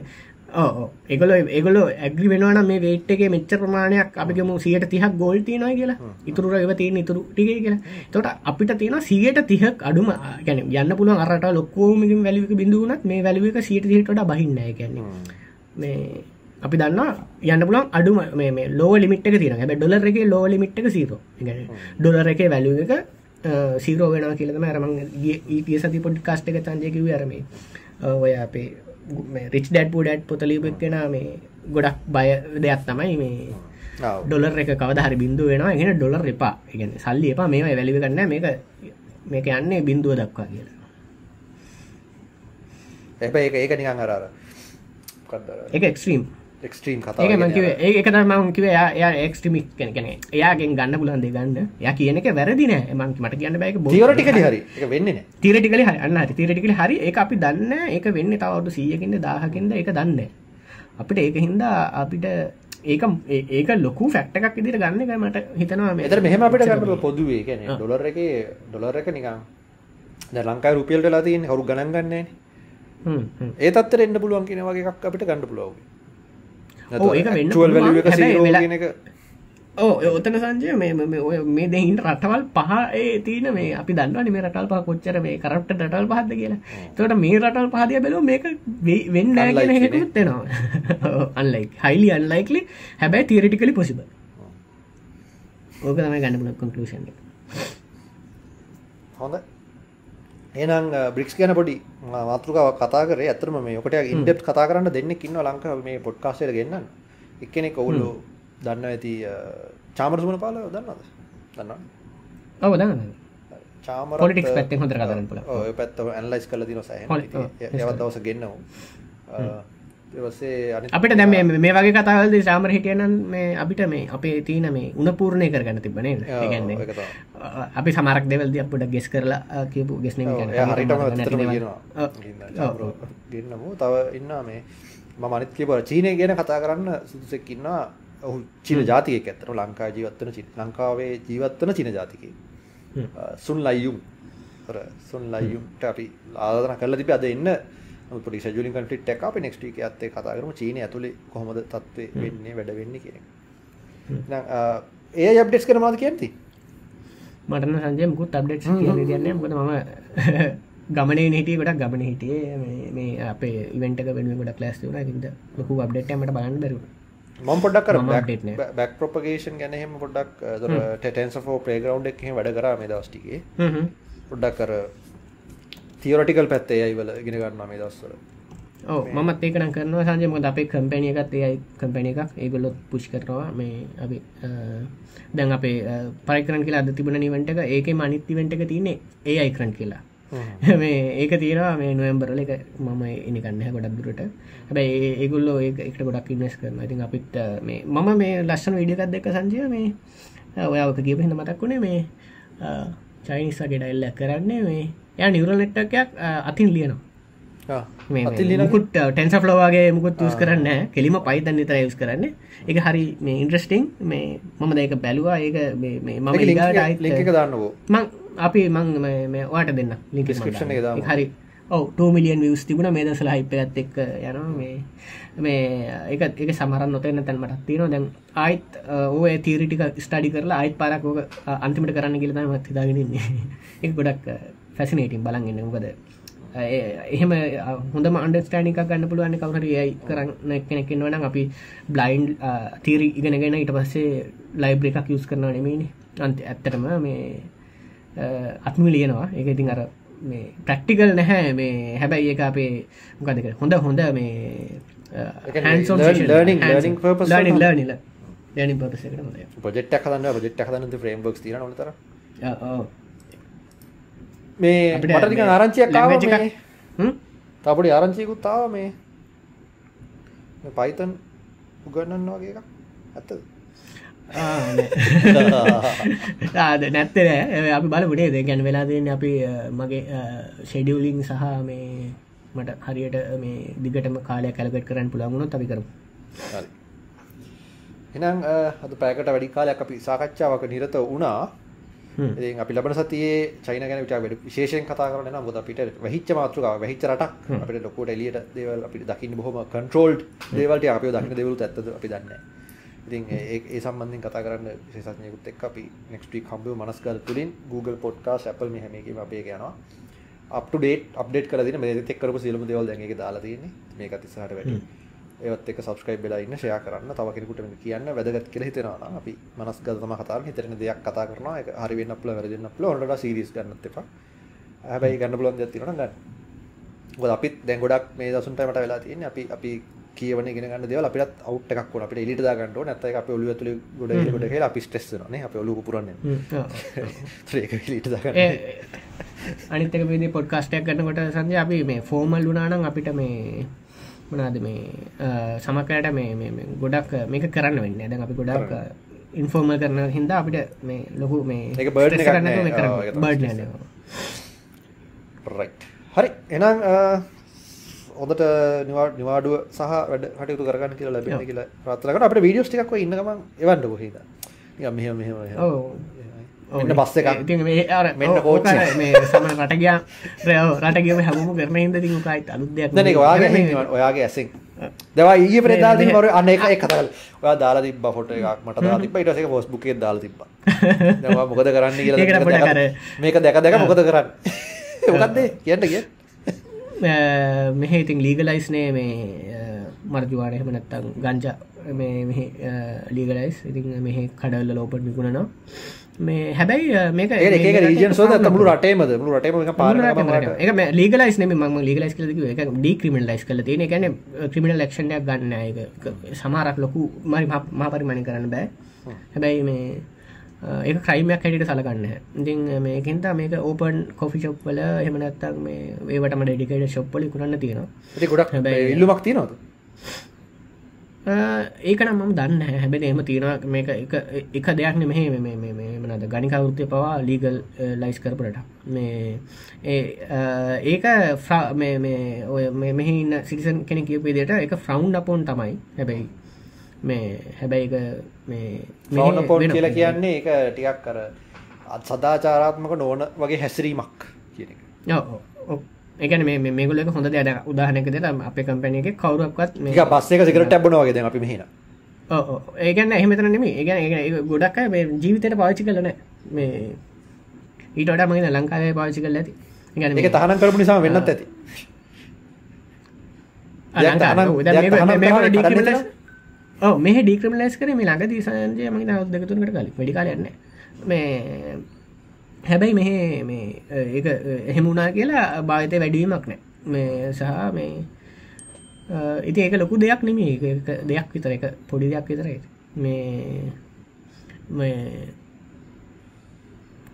ඒගොල ඒගොල ඇග්‍රි වෙනවන මේ වේට්ගේ මෙච්ච ප්‍රමාණයක් අපිගම සියට තිහක් ගෝල් තියෙනයි කියලා. ඉතුර එව තියෙන ඉතුරු ටිගේ කියලා. තොට අපිට තියෙන සියට තිහක් අඩුම ගැන යන්න පුළුවන් අරට ලොක්කෝමකින් වැලික බිඳුවනත් මේ වැලික සියට තිහට බහින්න කියන්නේ මේ අපි දන්න යන්න පුලන් අඩුම මේ ලෝ ලිමිට තින ැ ඩොලර එක ලෝ ලිමිට් එක සීරෝ ඩොලර එක වැලුව එක සීරෝ වෙන කියලම ඇරම ඊටිය සති පොඩ් කාස්ට එක තන්ජයකිව අරමේ ඔය අපේ රිච් ඩඩ් පුඩට් පොතලිබක් කෙන මේ ගොඩක් බය දෙයක් තමයි මේ ඩොලර් එක කවදහරි බින්දුව වෙනවා. ගෙන ඩොලර් එපා. ඉගෙන සල්ලි එපා. මේ වැලිව කන්න මේක මේක යන්නේ බින්දුව දක්වා කියලා. එබ ඒක ඒක නිකං අරාර එක එක්ස්ට්‍රීම් එක්ස්ට්‍රීම් ඒක කතා මංකිව යා එක්ස්ටමික් කෙන එයාගෙන් ගන්න පුලන් දෙ ගන්න. ය කියන එක වැරදින මං මට කියන්න බැක තිවරටිකලි හරි. එක වෙන්නේ තීරටිකල අන්න තීරටිකල හරි. ඒ අපි දන්න ඒක වෙන්න තවටු සීයකින්ද දාහකින්ද එක දන්න අපිට ඒක හින්දා අපිට ඒක ඒක ලොකු ෆැක්ට එකක් ඉදිර ගන්න එක මට හිතනවා එතර මෙහම අපිට ගන්න පොදුවේ. කියන ඩොලර් එක ඩොලර් එක නිකං දැන් ලංකායි රුපියල් වෙලා තියෙන්නේ. කවුරු ගණන් ගන්නෑ ඒ තත්තර එන්න පුළුවන් කියන වගේ එකක් අපිට ගන්න පුළුවන් ඕ ඔතන සංජය මේ ඔය මේ දෙහින් රටවල් පහ ඒ තියන මේ අපි දන්නවන මේ රටල් පහ කොච්චර මේ කරප්ට රටල් පහද කියලා. තොට මේ රටල් පහදය බැලෝ මේක වෙන්න ගෙන Unlikely නේ. හෙකුත් වෙනවා අන්ලයි හයිලි අන්ලයිකලි හැබැයි තීරටිකලි පොසිබ ඕක තමයි ගන්නපුල කොන්කලෂන් හොඳ ඒනම් බ්‍රික්ස් ගැන පොඩි මාතෘකාව කතා කරේ. ඇතරම මේ ඔකට ඉන්ඩෙප් කතා කරන්න දෙන්න ඉන්න ලංකාව මේ පොඩ්කාස්ටයට ගන්න එක්කෙනෙක් ඔවුල්ලු දන්න ඇති චාමරසුමන පාල දන්නද දන්න ඔව දන්න චාමර Politics පැත්තෙන් හොඳට කතා කරන්න පුළුවන්. ඔය පැත්තව ඇන්ලයිස් කල දින සහ යවත් දවස අනි අපිට දැම මේ වගේ කතාවල්ද සාමර හිටියනම් මේ අපිට මේ අපේ තියන මේ උනපූර්ණය කරගන්න තිබනේ අපි සමරක් දෙවල්ද අපට ගෙස් කරලා කියපු ගෙස්න ගන්නමු. තව ඉන්න මේ මම අනිත් කියපර චීනය ගැන කතා කරන්න සුදුසෙක් ඉන්නවා. ඔහු චීන ජාතික ඇත්තන ලංකා ජීවත්වන චි ලංකාවේ ජීවත්වන චීන ජාතික සුන් ලයියුම්. සුන් ලයියුම්ට අපි ආදන කල තිබ අද එන්න පොඩි ජුලින් කටිට එක අප නෙක්ට එක ඇත්තේ කතා කරම. චීන ඇතුළේ කොහොමද තත්වේ වෙන්නේ වැඩ වෙන්න කියෙන ඒ අප්ඩෙස් කරමාද කියති මටන සංජය මුකුත් අබ්ඩෙට් කියන්න කියන්න මොද මම ගමනේ හිටිය ගොඩක් ගමන හිටියේ. මේ- අපේ ඉවෙන්ට වෙන ගොඩක් ලස් වන ඉද ලොකු අබ්ඩෙට්මට බලන්න බැරු මම පොඩක් කර. බැක් ප්‍රපගේෂන් ගැනහෙම පොඩක් ටෙටන්සෝ ප්‍රේගරවන්් එක වැඩ කර මේ දස්ටිගේ පොඩ්ඩක් කර තියරටිකල් පැත්තේ අයිවල ගෙන ගන්න මේ දස්වල මත් ඒකන කරනවා. සංජයමක අපේ කම්පැනිය එකත් ඒයි කම්පැනි එකක්. ඒගොල්ලොත් පුෂ් කරනවා. මේ අපි දැන් අපේ පරිකරන් කියලා අද තිබන නිවට එක ඒක මනිත්තිවෙන්ට එක තියන්නේ ඒ අයිකරන් කියලා. මේ ඒක තියෙනවා. මේ නොයම්බරල එක මම එනිකන්න ගොඩක් දුරට. හැබැයි ඒගොල්ලෝ ඒ එකට ගොඩක් ඉන්නස් කරන ඉතින් අපිත් මේ මම මේ ලස්සන විඩියකත් දෙක සංජය මේ ඔයාවක කියප හිඳ මතක් වුණේ මේ චයිනිස්සගේ ඩයිල්ල කරන්නේ මේ ය නිවරල් නෙට්ටකයක් අතින් ලියනවා. මුකුත් ටැන්ස ෆ්ලෝවාගේ මුකුත් යස් කරන්න කෙලිම පයිතන් නිතර යස් කරන්න. එක හරි මේ ඉන්ට්‍රස්ටිං මේ මම දෙක බැලවා. ඒක මම ලිංක අයිත් දාන්නකෝ මං අපි මං වාට දෙන්න. එක දාමු. හරි ඔව ටමිලියන් වියස් තිබුණ. මේ දසල හිප ඇත් එක් යනවා. මේ මේ එක එක සමරන් නොතෙන්න තැන් මටත් තියෙනවා. දැන් ආයිත් ඕය තීරිටික ස්ටඩි කරලා අයිත් පාරක් ඕක අන්තිමට කරන්න කියලතම මත් හිතාගෙනන්නේ එක ගොඩක් ෆැසිනේටින් බලන්ගන්න මොකද එහෙම හොඳ අන්ඩස්ටෑනික ගන්න පුළුවන් කවර යයි කරන්න කෙනෙක්ෙන්වන අපි බ්ලයින්් තීරි ඉගෙනගෙන ඊට පස්සේ ලයිබ්‍ර එකක් යස් කරන නෙමේනි අන්ත ඇත්තටම මේ අත්ම ලියනවා ඒක ඉතින් අර මේ ප්‍රක්ටිකල් නැහැ. මේ හැබැයි එක අපේ මොකදක හොඳ හොඳ මේ කියන්නේ learn- learning- learning purpose ලනිින් වලට. මේ අපිට මටටික මේ ආරංචියක් language එකක්- හ්ම්? තපොඩි ආරංචිකුත් තාව මේ. පයිතන් උගන්නන්න වගේ එකක්. ඇත්ත ආ, නෑ. ආද නැත්තර අපි බලපුටේ දෙ ගැන වෙලා දෙන්න අපි මගේ ෂෙඩියවලිං සහ මේ මට හරියට මේ දිගටම කාලය කැලකට කරන්න පුළන්ගුණොත් අපි කරමු. එනම් අද පෑකට වැඩි කාලයක් අපි සාකච්ඡාවක නිරත වුණා ඉතින් අපි ලබන සතියේ චයින ගැන විචාර වැඩි විශේෂයෙන් කතා කරන්න නම් මොකද අපිට වෙහිච්ච මාතෘකාව වෙහිච්ච රටක් අපිට ලොකුට එළියට දේවල් අපිට දකින්න බොහොම කන්ට්‍රෝල්ඩ් දේවල් ටික අපිව දකින්න දේවලුත් ඇත්තද අපි දන්නේ. ඉතින් ඒ ඒ සම්බන්ධයෙන් කතා කරන්න විශේෂඥයෙකුත් එක්ක අපි next week හම්බෙමු මනස්ගත තුලින් Google podcast Apple මේ හැම එකේම අපි ඒක යනවා. up to date update කරලා දෙන මේකත් එක්ක කරපු සියලුම දේවල් දැන් ඒකේ දාලා තියෙන්නේ. මේකත් ඉස්සරහට වැඩි. ඒවත් එක්ක සබස්ක්‍රයිබ් වෙලා ඉන්න ෂෙයා කරන්න. තව කෙනෙකුට කියන්න වැදගත් කියලා හිතෙනවා අපි මනස්ගත තමයි කතා කරන්නේ හිතෙන දෙයක් කතා කරනවා. ඒක හරි වෙන්න පුළුවන් වැරදි වෙන්න පුළුවන් ඔන්නට සීරියස් ගන්නත් එපා. හැබැයි ගන්න තියෙනවා නම් ගන්න. මොකද අපිත් දැන් ගොඩක් මේ දවසුන් ටයිමට වෙලා තියෙන්නේ. අපි අපි කියවන ඉගෙන ගන්න දේවල් අපිටත් අවුට් එකක් වුණා අපිට එලියට දා ගන්න ඕනේ. නැත්නම් ඒක අපේ ඔළුව ඇතුලේ ගොඩ ගොඩ කියලා අපි ස්ට්‍රෙස් වෙනවා. නේ අපේ ඔළුව පුපුරන්නේ ඒක එලියට දා ගන්න අනිතක පොඩ්කාස්ටයක් කරනකොට සංජය අපි මේ ෆෝමල් වුනානම් අපිට මේ මනාද මේ සමකයට මේ ගොඩක් මේක කරන්න වෙන්න දැන් අපි ගොඩක් ඉන්ෆෝර්මල් කරන හින්දා අපිට මේ ලොකු මේ එකක් කරන්න. මේ. රයිට් හරි. එනම් හොදට නිවාඩුව සහ වැඩ කටයුතු කරගන්න කියලා ලැබෙන කියලා කරනවා. අපිට වීඩියෝස් ටිකක් ඔය ඉන්න ගමන් එවන්න කොහේද නිකන් මෙහෙම මෙහෙම මෙහෙම. ඔව්. මෙන්න බස් එකක්. ඉතින් මේ අර මෙන්න මේ සම රට ගියා. රට ගියම හැමෝම කරන හින්දා ඉතින් ඔක ආයිත් අලුත් දෙයක් දැන් ඒක ඔයාගේ ඇසෙන්. දවා ඊයේ පෙරේ දාලා තිබ්බා ඔය අන්න ඒක ඒක කතා කරලා ඔයා දාලා තිබ්බා ෆොටෝ එකක් මට පස්සේ ඒක Facebook එකේ දාලා ඔයා මොකද කරන්න කියලා මේක දැක දැක මොකද කරන්නේ? මොකද්ද? ඒ? කියන්න කිය. මෙහ ඉතින් ලීගලයිස්නේ මේ මර්ජවාන එහෙම නැත්තම් ගංජා මේ ලීගලයිස් ඉතින් මෙහ කඩල්ල ලෝපට විකුණනවා මේ හැබැයි මේක ඒ රීජන් සෝද මුළු රටේමද? මුළු රටේම එක වලට එක ලීගලයිස් නෙම ම ලීගලයිස් කල එක ඩී ක්‍රිමල් ලයිස් කල තියෙන. ගැන ක්‍රිමිනල් ලක්ෂණයක් ගන්න එක සමාරක් ලොකු මරි මා පරිමණි කරන්න බෑ. හැබැයි මේ ඒ ක්‍රයිමයක් හැටිට සලගන්න ඉතින් මේකින්ත මේක ඕපන් කොෆි ශොප් වල එහමනත්තක් මේ ඒවටම ඩෙඩිකේට ශොප්පලි කරන්න තියෙනවා. ඉතින් ගොඩක් ඉල්ලුමක් තියෙනවද ඒකන මම දන්න හැබැ එම තියෙන මේක එක- එක දෙයක් මෙහ මනද ගනිකවෘත්තය පවා ලීගල් ලයිස් කරපුරට. මේ ඒක මේ- මේ මේ- මෙහි ඉන්න සිටිසන් කෙන කියපේදයට එක ෆ්‍රවන්් අපෝන් තමයි. හැබැයි මේ හැබැයි එක මේ කියලා කියන්නේ ඒක ටිකක් කර සදාචාරාත්මක නොවන වගේ හැසිරීමක් කියන එක ඔව්, ඔව්. ඒ කියන්නේ මේ මේ- මේගොල්ලෝ එක හොඳ දෙයක් උදාහරණයක් දෙලා අපේ කම්පැනි එකේ කවුරක්වත් මේ එක බොනවා වගේ දැන් අපි මෙහින ඔව්, ඔව්. ඒ කියන්නේ එහෙම මෙතන නෙමෙයි. ඒ කියන්නේ ඒ කියන්නේ ගොඩක් මේ ජීවිතේට පාවිච්චි කරලා නැහැ. මේ ඊට වඩා මම හිතන්නේ ලංකාවේ පාවිච්චි කරලා ඇති. කියන්නේ ඒක තහනම් කරපු නිසා වෙන්නත් ඇති ඔව මෙහ ඩික්‍රමලස් කර මේ ළඟ දීසන්ජය මගේ දවස් දෙකතුනකට කලින් වැඩි කාලයන්න මේ හැබැයි මෙහ මේ ඒක එහෙමුණා කියලා භාවිතය වැඩීමක් නෑ. මේ සහ මේ ඉති ඒක ලොකු දෙයක් නෙමේ ඒක ඒක දෙයක් විතර එක පොඩි දෙයක් විතර මේ මේ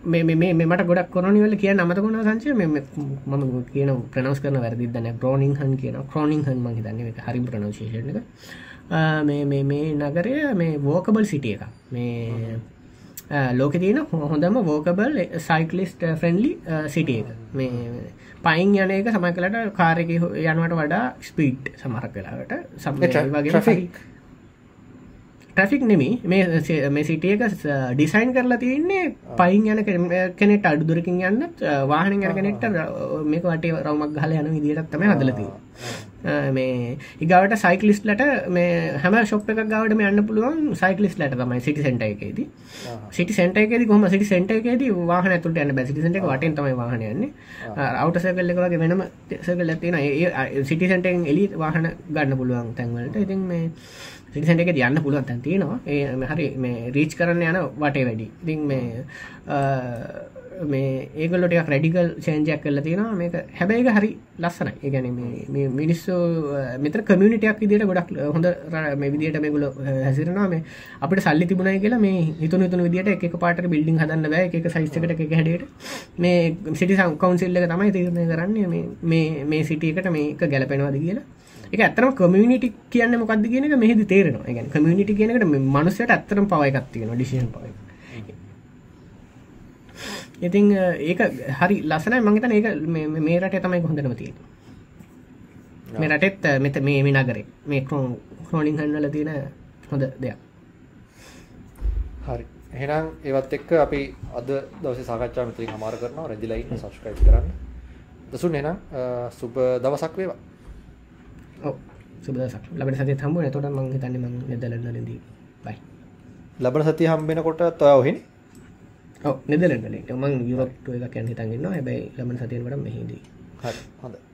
මේ මේ මේ මට ගොඩක් කොරනිවල කිය අමතකුණ සංචය මෙ මම කියන ප්‍රනවස් කරන වැරදිදන්න බ්‍රෝනිින් හන් කියන ක්‍රෝනිින් හන් මහි දන්න එක හරි ප්‍රනවශේෂණ එක. මේ මේ මේ නගරය මේ වෝකබල් සිටිය එක මේ ලෝක තියන හොඳම වෝකබල් සයිකලිස්ට ෆ්‍රෙන්ලි සිටිය මේ පයින් යන එක සමයි කලට කාරක යනවට වඩා ස්පීට් සමහර කලාවට සම වගේ. ට්‍රෆික් නෙමේ. මේ සිටියක ඩිසයින් කරලා තියන්නේ පයින් යන කෙන- කෙනෙට අඩුදුරකින් යන්න වාහන යන කෙනෙක්ට ර- මේක වටේ රවමක් ගහල යන විදිටත් තම හදලති මේ ඉගවට සයිකලිස්ලට මේ හැම ශොප් එක ගවට යන්න පුළුවන් සයිකලිස්ලට තමයි සිටි සෙන්ට එකේදී. සිටි සෙන්ට එකේද කොම සිටි සෙන්ට එකේදී වාහන තුට යන්න බැසිටි සෙන්ට එක වටෙන් තමයි වාහනයන්නේ අවට සකල්ල එක වගේ වෙනම සකල් ඇතින ඒ සිටි සෙන්ටෙන් එලි වාහන ගන්න පුළුවන් තැන්වලට. ඉතින් මේ සිටිසට එක යන්න පුළුවන් තැන් තියෙනවා. ඒ හරි මේ රීච් කරන්න යන වටේ වැඩි. ඉතින් මේ අ, මේ ඒගලට රඩිකල් චේන්ජයක් කල තියෙනවා. මේක හැබැයික හරි ලස්සන ඒගැන මේ මිනිස්සු මෙත කමියනිටයක් විදිට ගොඩක් හොඳ ර- මේ විදිට මේගුල හැසිරනවා. මේ අපට සල්ලි තිබුණයි කියලා මේ හිතුන තුන විදිට එක පාට බිල්ඩිං හදන්න බෑ. එක සයිස්කට එක හැඩට මේ සිටි සංකවන්සිල්ල එක තමයි තිරණය කරන්නේ මේ- මේ මේ සිටියකට මේක ගැලපෙනවාද කියලා. එක ඇතරම කමියනිටි කියන්න මොකක්ද කියන එක මෙහිදි තේරෙනවා. කියන්නේ කමියනිටි කියන එකට මේ මනුස්සයට ඇත්තටම පව. ඉතින් ඒක හරි ලස්සනයි. මං හිතන්නේ ඒක මේ රටේ තමයි හොඳටම තියෙන්නේ. මේ රටෙත් මෙත මේ මේ නගරේ මේ ක්‍රෝන් ක්‍රෝනින් හන් වල තියෙන හොඳ දෙයක්. හරි. එහෙනම් ඒවත් එක්ක අපි අද දවසේ සාකච්ඡාව මෙතනින් හමාර කරනවා. රෙදිලා ඉන්න. සබස්ක්‍රයිබ් කරන්න. දසුන් එහෙනම් අ, සුබ දවසක් වේවා සුබදසක් ලබන සතිය හම්බුනේ. එතකොට මං හිතන්නේ මං නෙදර්ලන්ඩ් වලින්දී බයි ලබන සතිය හම්බෙනකොට ඔයා ඔහෙනේ? වලින්. මං යුරෝප් ටුවර් එකක් යන්න හිතන් ඉන්නවා. හැබැයි ලබන සතියෙන් වඩා මෙහිදී. හොඳයි